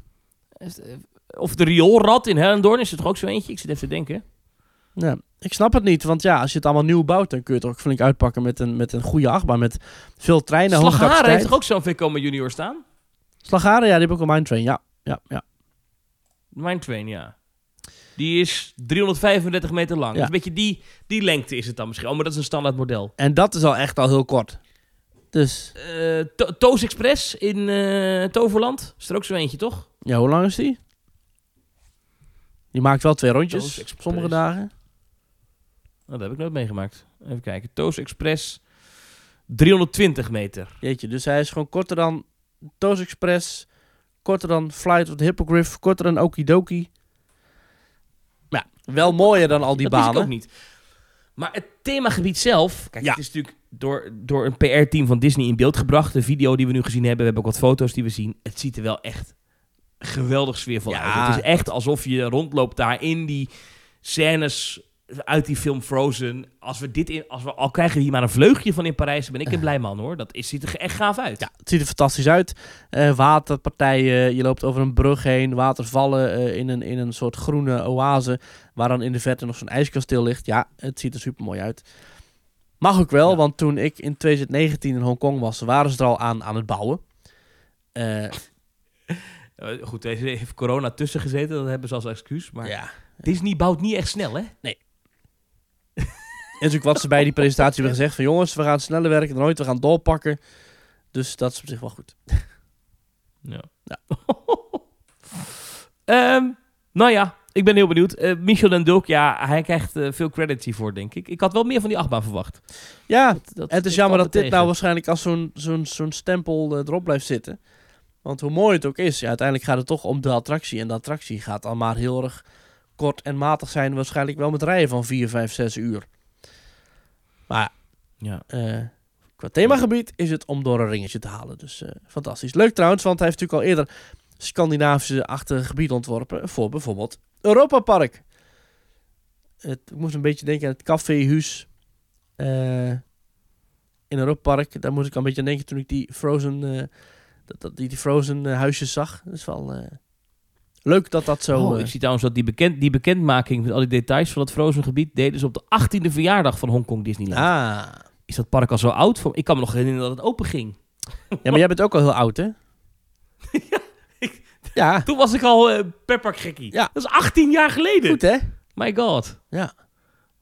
Of de rioolrat in Hellendoorn is er toch ook zo eentje? Ik zit even te denken. Ja, ik snap het niet. Want ja, als je het allemaal nieuw bouwt, dan kun je het ook flink uitpakken met een, met een goede achtbaan. Met veel treinen, Slagharen heeft toch ook zo'n Vekoma Junior staan? Slagharen, ja, die hebben ook een Train. Ja, ja, ja. Mine Train, ja. Die is 335 meter lang. Ja. Dus een beetje die, die lengte is het dan misschien. Oh, maar dat is een standaard model. En dat is al echt al heel kort. Dus, To- Toos Express in eh, Toverland. Is er ook zo eentje, toch? ja, hoe lang is die? Die maakt wel twee rondjes, Express. sommige dagen. Oh, dat heb ik nooit meegemaakt. Even kijken. Toos Express 320 meter. Jeetje, dus hij is gewoon korter dan Toast Express, korter dan Flight of the Hippogriff, korter dan Okidoki. Maar ja, wel mooier dan al die dat banen. ik ook niet. Maar het themagebied zelf... Kijk, Ja. het is natuurlijk door, door een PR-team van Disney in beeld gebracht. De video die we nu gezien hebben. We hebben ook wat foto's die we zien. Het ziet er wel echt geweldig sfeervol Ja. uit. Het is echt alsof je rondloopt daar in die scènes uit die film Frozen. Als we dit in, als we al krijgen we hier maar een vleugje van in Parijs, ben ik een blij man hoor. Dat is, ziet er echt gaaf uit. Ja, het ziet er fantastisch uit. Eh, waterpartijen, je loopt over een brug heen, watervallen eh, in, een, in een soort groene oase, waar dan in de verte nog zo'n ijskasteel ligt. Ja, het ziet er super mooi uit. Mag ook wel, Ja. want toen ik in 2019 in Hongkong was, waren ze er al aan aan het bouwen. Eh, [LAUGHS] Eh, goed, deze heeft corona tussen gezeten, dat hebben ze als excuus. Maar ja. Disney bouwt niet echt snel, hè? En natuurlijk wat ze bij die presentatie hebben gezegd van jongens, we gaan sneller werken dan ooit, we gaan doorpakken. Dus dat is op zich wel goed. Ja. Ja. [LAUGHS] Ehm, nou ja, ik ben heel benieuwd. Eh, Michel den Dulk, ja, hij krijgt eh, veel credit hiervoor, denk ik. Ik had wel meer van die achtbaan verwacht. Ja, Dat, het is jammer dat dit nou waarschijnlijk als zo'n zo'n zo'n stempel eh, erop blijft zitten. Want hoe mooi het ook is, ja, uiteindelijk gaat het toch om de attractie. En de attractie gaat dan maar heel erg kort en matig zijn. Waarschijnlijk wel met rijden van 4, 5, 6 uur. Maar Ja. eh, qua themagebied is het om door een ringetje te halen. Dus eh, fantastisch. Leuk trouwens, want hij heeft natuurlijk al eerder Scandinavische-achtige gebied ontworpen. Voor bijvoorbeeld Europa Park. Het, ik moest een beetje denken aan het Café Huus. eh, in Europa Park. Daar moest ik al een beetje aan denken toen ik die Frozen, dat, dat, die, die Frozen huisjes zag. Dat is wel leuk dat dat zo... oh, eh, ik zie trouwens dat die, bekend, die bekendmaking met al die details van het Frozen gebied deden ze op de 18e verjaardag van Hongkong Disneyland. ah. Is dat park al zo oud? Ik kan me nog herinneren dat het open ging. Ja, maar jij bent ook al heel oud, hè? [LAUGHS] Ja, ik- Ja, Toen was ik al eh perpak gekkie. Ja. Dat is 18 jaar geleden. goed hè? My god. Ja.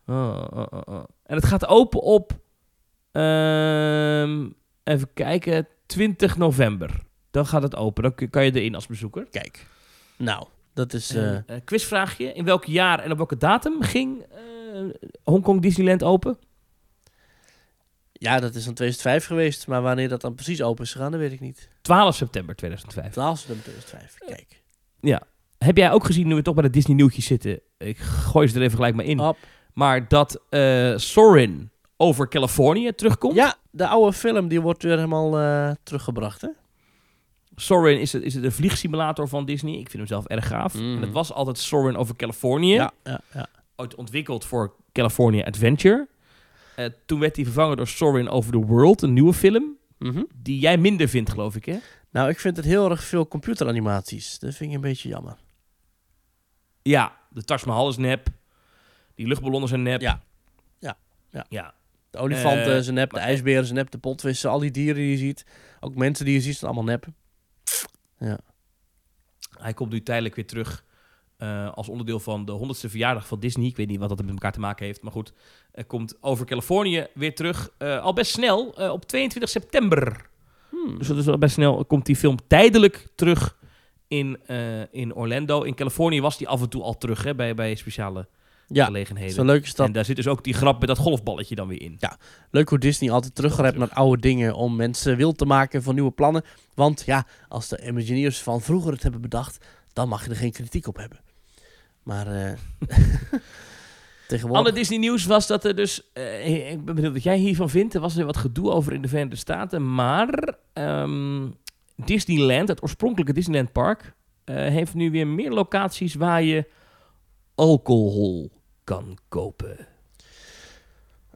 Oh, oh, oh, oh. En het gaat open op... ehm, even kijken. 20 november. Dan gaat het open. Dan kan je erin als bezoeker. Kijk. Nou, dat is... eh, quizvraagje. In welk jaar en op welke datum ging eh Hongkong Disneyland open? ja, dat is dan 2005 geweest. Maar wanneer dat dan precies open is gegaan, dat weet ik niet. 12 september 2005. 12 september 2005. Kijk. Heb jij ook gezien, nu we toch bij de Disney nieuwtjes zitten... Ik gooi ze er even gelijk maar in. Maar dat eh Sorin over Californië terugkomt. Ja, de oude film die wordt weer helemaal teruggebracht, hè? Sorin is het, is het een vliegsimulator van Disney. Ik vind hem zelf erg gaaf. Mhm. En het was altijd Sorin over Californië. ja, ja. ja. Ooit ontwikkeld voor California Adventure. Eh, toen werd hij vervangen door Sorin over the World, een nieuwe film. Mhm. Die jij minder vindt, geloof ik, hè? Nou, ik vind het heel erg veel computeranimaties. Dat vind ik een beetje jammer. Ja, de Taj Mahal is nep. Die luchtballonnen zijn nep. Ja. Ja. Ja. ja. De olifanten Eh, zijn nep, de ijsberen zijn nep, de potvissen, al die dieren die je ziet. Ook mensen die je ziet, zijn allemaal nep. Hij komt nu tijdelijk weer terug eh, als onderdeel van de 100ste verjaardag van Disney. Ik weet niet wat dat met elkaar te maken heeft, maar goed. Hij komt over Californië weer terug. eh, al best snel, eh, op 22 september. Hmm. Dus dat is al best snel. Komt die film tijdelijk terug in, in Orlando. In Californië was die af en toe al terug hè, bij, bij speciale Ja, gelegenheden. Zo leuk is dat. En daar zit dus ook die grap met dat golfballetje dan weer in. Leuk hoe Disney altijd teruggrijpt naar oude dingen om mensen wild te maken van nieuwe plannen. Want ja, als de Imagineers van vroeger het hebben bedacht, dan mag je er geen kritiek op hebben. Maar eh [LAUGHS] tegenwoordig... Ander Disney nieuws was dat er dus... eh, ik ben benieuwd wat jij hiervan vindt. Er was er wat gedoe over in de Verenigde Staten. Maar ehm, Disneyland, het oorspronkelijke Disneyland Park... eh, heeft nu weer meer locaties waar je alcohol kan kopen.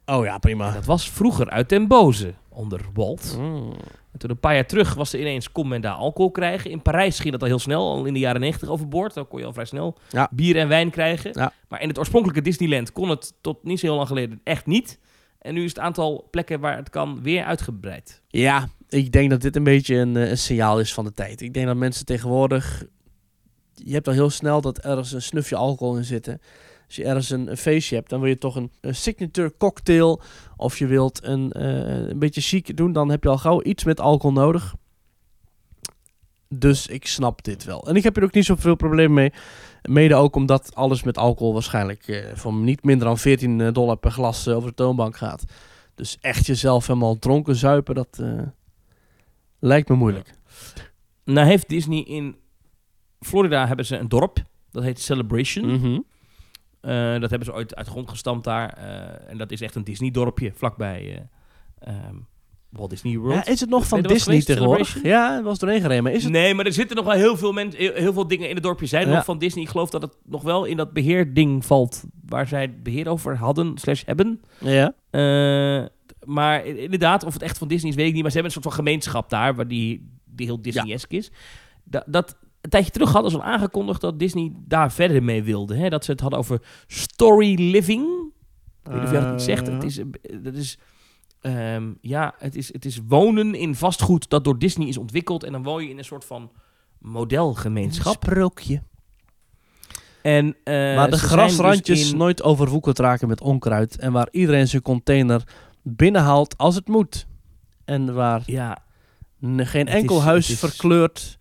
Oh ja, prima. Dat was vroeger uit den boze onder Walt. Mm. En toen een paar jaar terug was er ineens, kon men daar alcohol krijgen. In Parijs ging dat al heel snel, al in de jaren 90 overboord. Dan kon je al vrij snel Ja. bier en wijn krijgen. Ja. Maar in het oorspronkelijke Disneyland kon het tot niet zo heel lang geleden echt niet. En nu is het aantal plekken waar het kan weer uitgebreid. Ja, ik denk dat dit een beetje een, eh, een signaal is van de tijd. Ik denk dat mensen tegenwoordig... Je hebt al heel snel dat ergens een snufje alcohol in zitten. Als je ergens een, een feestje hebt, dan wil je toch een, een signature cocktail... of je wilt een, eh, een beetje chic doen, dan heb je al gauw iets met alcohol nodig. Dus ik snap dit wel. En ik heb er ook niet zoveel probleem mee. Mede ook omdat alles met alcohol waarschijnlijk... eh, voor niet minder dan 14 dollar per glas eh, over de toonbank gaat. Dus echt jezelf helemaal dronken zuipen, dat eh, lijkt me moeilijk. Nou heeft Disney in Florida hebben ze een dorp. Dat heet Celebration. Eh, dat hebben ze ooit uit de grond gestampt daar. Eh, en dat is echt een Disney-dorpje vlakbij eh, ehm, Walt Disney World. Ja, is het nog van Disney tegenwoordig? Ja, het was doorheen gereden. Maar is het... Nee, maar er zitten nog wel heel veel, mensen, heel, veel dingen in het dorpje zijn Ja. nog van Disney. Ik geloof dat het nog wel in dat beheerding valt waar zij het beheer over hadden slash hebben. Ja. Eh, maar inderdaad, of het echt van Disney is, weet ik niet. Maar ze hebben een soort van gemeenschap daar, waar die, die heel Disney-esque is. Da- dat, een tijdje terug hadden ze al aangekondigd dat Disney daar verder mee wilde. Hè? Dat ze het hadden over story living. Ik weet niet of jij dat iets zegt. Eh, Het is, een- dat is, ehm, ja, het is, het is wonen in vastgoed dat door Disney is ontwikkeld. En dan woon je in een soort van modelgemeenschap. Sprookje. En, eh, waar de grasrandjes dus in- nooit overwoekerd raken met onkruid. En waar iedereen zijn container binnenhaalt als het moet. En waar Ja, geen enkel is- huis is- verkleurd.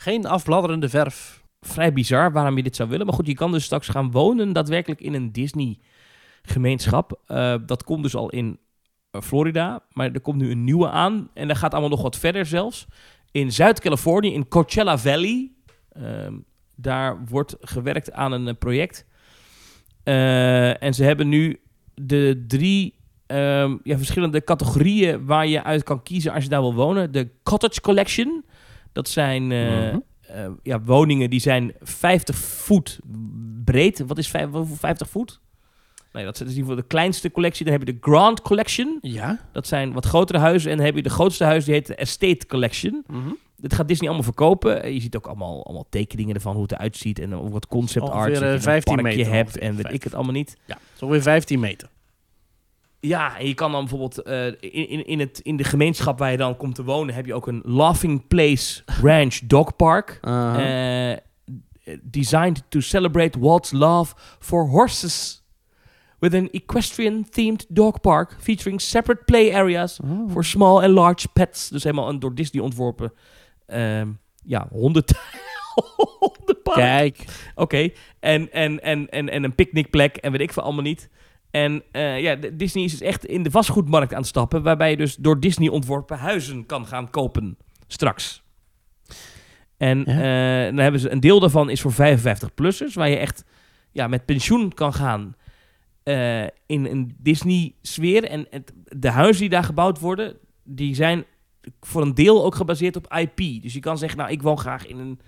Geen afbladderende verf. Vrij bizar waarom je dit zou willen. Maar goed, je kan dus straks gaan wonen daadwerkelijk in een Disney-gemeenschap. Eh, dat komt dus al in eh, Florida. Maar er komt nu een nieuwe aan. En dat gaat allemaal nog wat verder zelfs. In Zuid-Californië, in Coachella Valley. Ehm, daar wordt gewerkt aan een eh, project. En ze hebben nu de drie ehm, ja, verschillende categorieën waar je uit kan kiezen als je daar wil wonen. De Cottage Collection. Dat zijn eh, Mhm. eh, ja, woningen die zijn 50 voet breed. Wat is vijf- hoeveel 50 voet? Nee, dat is in ieder geval de kleinste collectie. Dan heb je de Grand Collection. Ja. Dat zijn wat grotere huizen. En dan heb je de grootste huis, die heet de Estate Collection. Dit gaat Disney allemaal verkopen. Eh, Je ziet ook allemaal, allemaal tekeningen ervan, hoe het eruit ziet. En wat concept Ongeveer, art. dat je eh, een 15 parkje meter hebt en weet ik het allemaal niet. Ja. Zo weer 15 meter. Ja, en je kan dan bijvoorbeeld eh, in, in, in, het, in de gemeenschap waar je dan komt te wonen, heb je ook een Laughing Place Ranch Dog Park. Uh-huh. Eh, designed to celebrate Walt's love for horses. With an equestrian-themed dog park featuring separate play areas Oh. for small and large pets. Dus helemaal een door Disney ontworpen ehm, ja, honden [LAUGHS] hondenpark. Kijk. Oké, en, en, en, en, en een picknickplek en weet ik veel allemaal niet. En eh, ja, Disney is dus echt in de vastgoedmarkt aan het stappen, waarbij je dus door Disney ontworpen huizen kan gaan kopen straks. En Ja. eh, dan hebben ze een deel daarvan is voor 55-plussers, waar je echt ja, met pensioen kan gaan eh, in een Disney-sfeer. En het, de huizen die daar gebouwd worden, die zijn voor een deel ook gebaseerd op IP. Dus je kan zeggen, nou, ik woon graag in een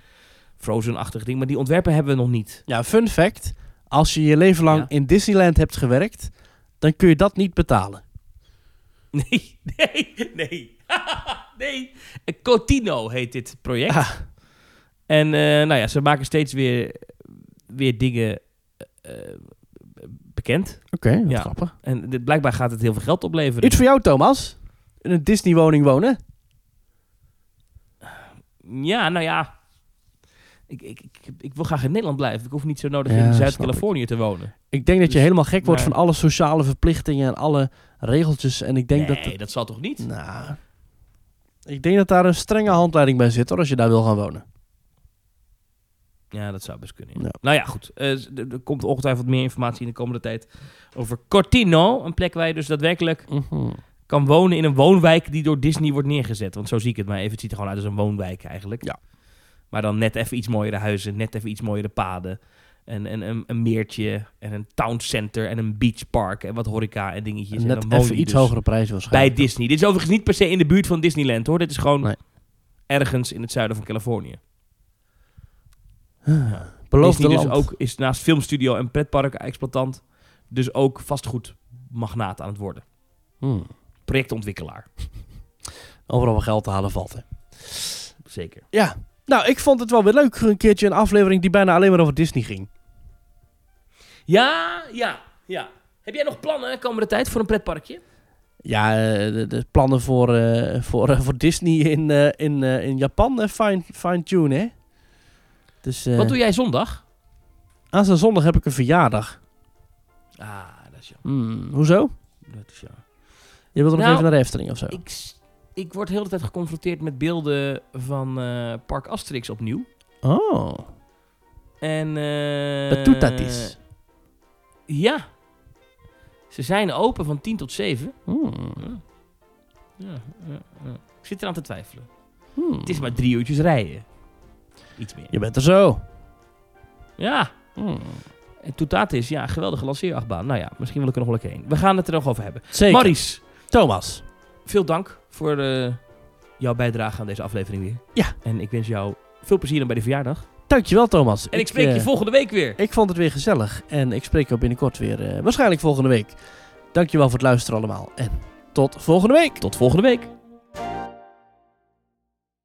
Frozen-achtig ding, maar die ontwerpen hebben we nog niet. Ja, fun fact. Als je je leven lang Ja. in Disneyland hebt gewerkt, dan kun je dat niet betalen. Nee, nee, nee. [LAUGHS] nee. Cotino heet dit project. Ah. En eh, nou ja, ze maken steeds weer, weer dingen eh, eh, bekend. Oké, Ja. grappig. En dit, blijkbaar gaat het heel veel geld opleveren. Iets voor jou, Thomas. In een Disney-woning wonen. Ja, nou ja. Ik, ik, ik, ik wil graag in Nederland blijven. Ik hoef niet zo nodig Ja, in Zuid-Californië te wonen. Ik denk dat je Dus- helemaal gek wordt van alle sociale verplichtingen en alle regeltjes. En ik denk nee, dat... het- dat zal toch niet? Nou, ik denk dat daar een strenge handleiding bij zit, hoor, als je daar wil gaan wonen. Ja, dat zou best kunnen. ja. Ja. Nou ja, goed. Eh, er er komt ongetwijfeld meer informatie in de komende tijd over Cortino. Een plek waar je dus daadwerkelijk Mhm. kan wonen in een woonwijk die door Disney wordt neergezet. Want zo zie ik het maar even. Het ziet er gewoon uit als een woonwijk eigenlijk. Ja. Maar dan net even iets mooiere huizen, net even iets mooiere paden. En, en een, een meertje en een town center en een beachpark en wat horeca en dingetjes. en dan woon even iets dus hogere prijzen bij waarschijnlijk. Disney. Dit is overigens niet per se in de buurt van Disneyland hoor. Dit is gewoon Nee. ergens in het zuiden van Californië. Ah, Beloofde Disney land. dus ook is naast filmstudio en pretpark-exploitant dus ook vastgoedmagnaat aan het worden. Hmm. Projectontwikkelaar, Overal wat geld te halen valt, hè. zeker. Ja. Nou, ik vond het wel weer leuk. Een keertje een aflevering die bijna alleen maar over Disney ging. Ja, ja, ja. Heb jij nog plannen komende tijd voor een pretparkje? Ja, eh, de, de plannen voor, eh, voor, eh, voor Disney in, in, in Japan, fine, fine tune, hè. Dus Wat doe jij zondag? aanstaande zondag heb ik een verjaardag. Ah, dat is ja. Hmm, hoezo? Dat is ja. Je wilt nog Nou, even naar de Efteling of zo? Ik, ik word de hele tijd geconfronteerd met beelden van eh, Park Asterix opnieuw. Oh, En... eh dat doet dat is. Ja. Ze zijn open van 10 tot 7. Hmm. Ja, ja, ja. Ik zit eraan te twijfelen. Hmm. Het is maar drie uurtjes rijden. Iets meer. Je bent er zo. Ja. Hmm. En Toetaat is, ja, geweldige lanceerachtbaan. Nou ja, misschien wil ik er nog wel een keer heen. We gaan het er nog over hebben. Zeker. Maurice, Thomas. veel dank voor eh, jouw bijdrage aan deze aflevering weer. Ja. En ik wens jou veel plezier bij de verjaardag. Dankjewel, Thomas. En ik, spreek je eh, volgende week weer. Ik vond het weer gezellig. En ik spreek jou binnenkort weer. eh, waarschijnlijk volgende week. Dankjewel voor het luisteren allemaal. En tot volgende week. Tot volgende week.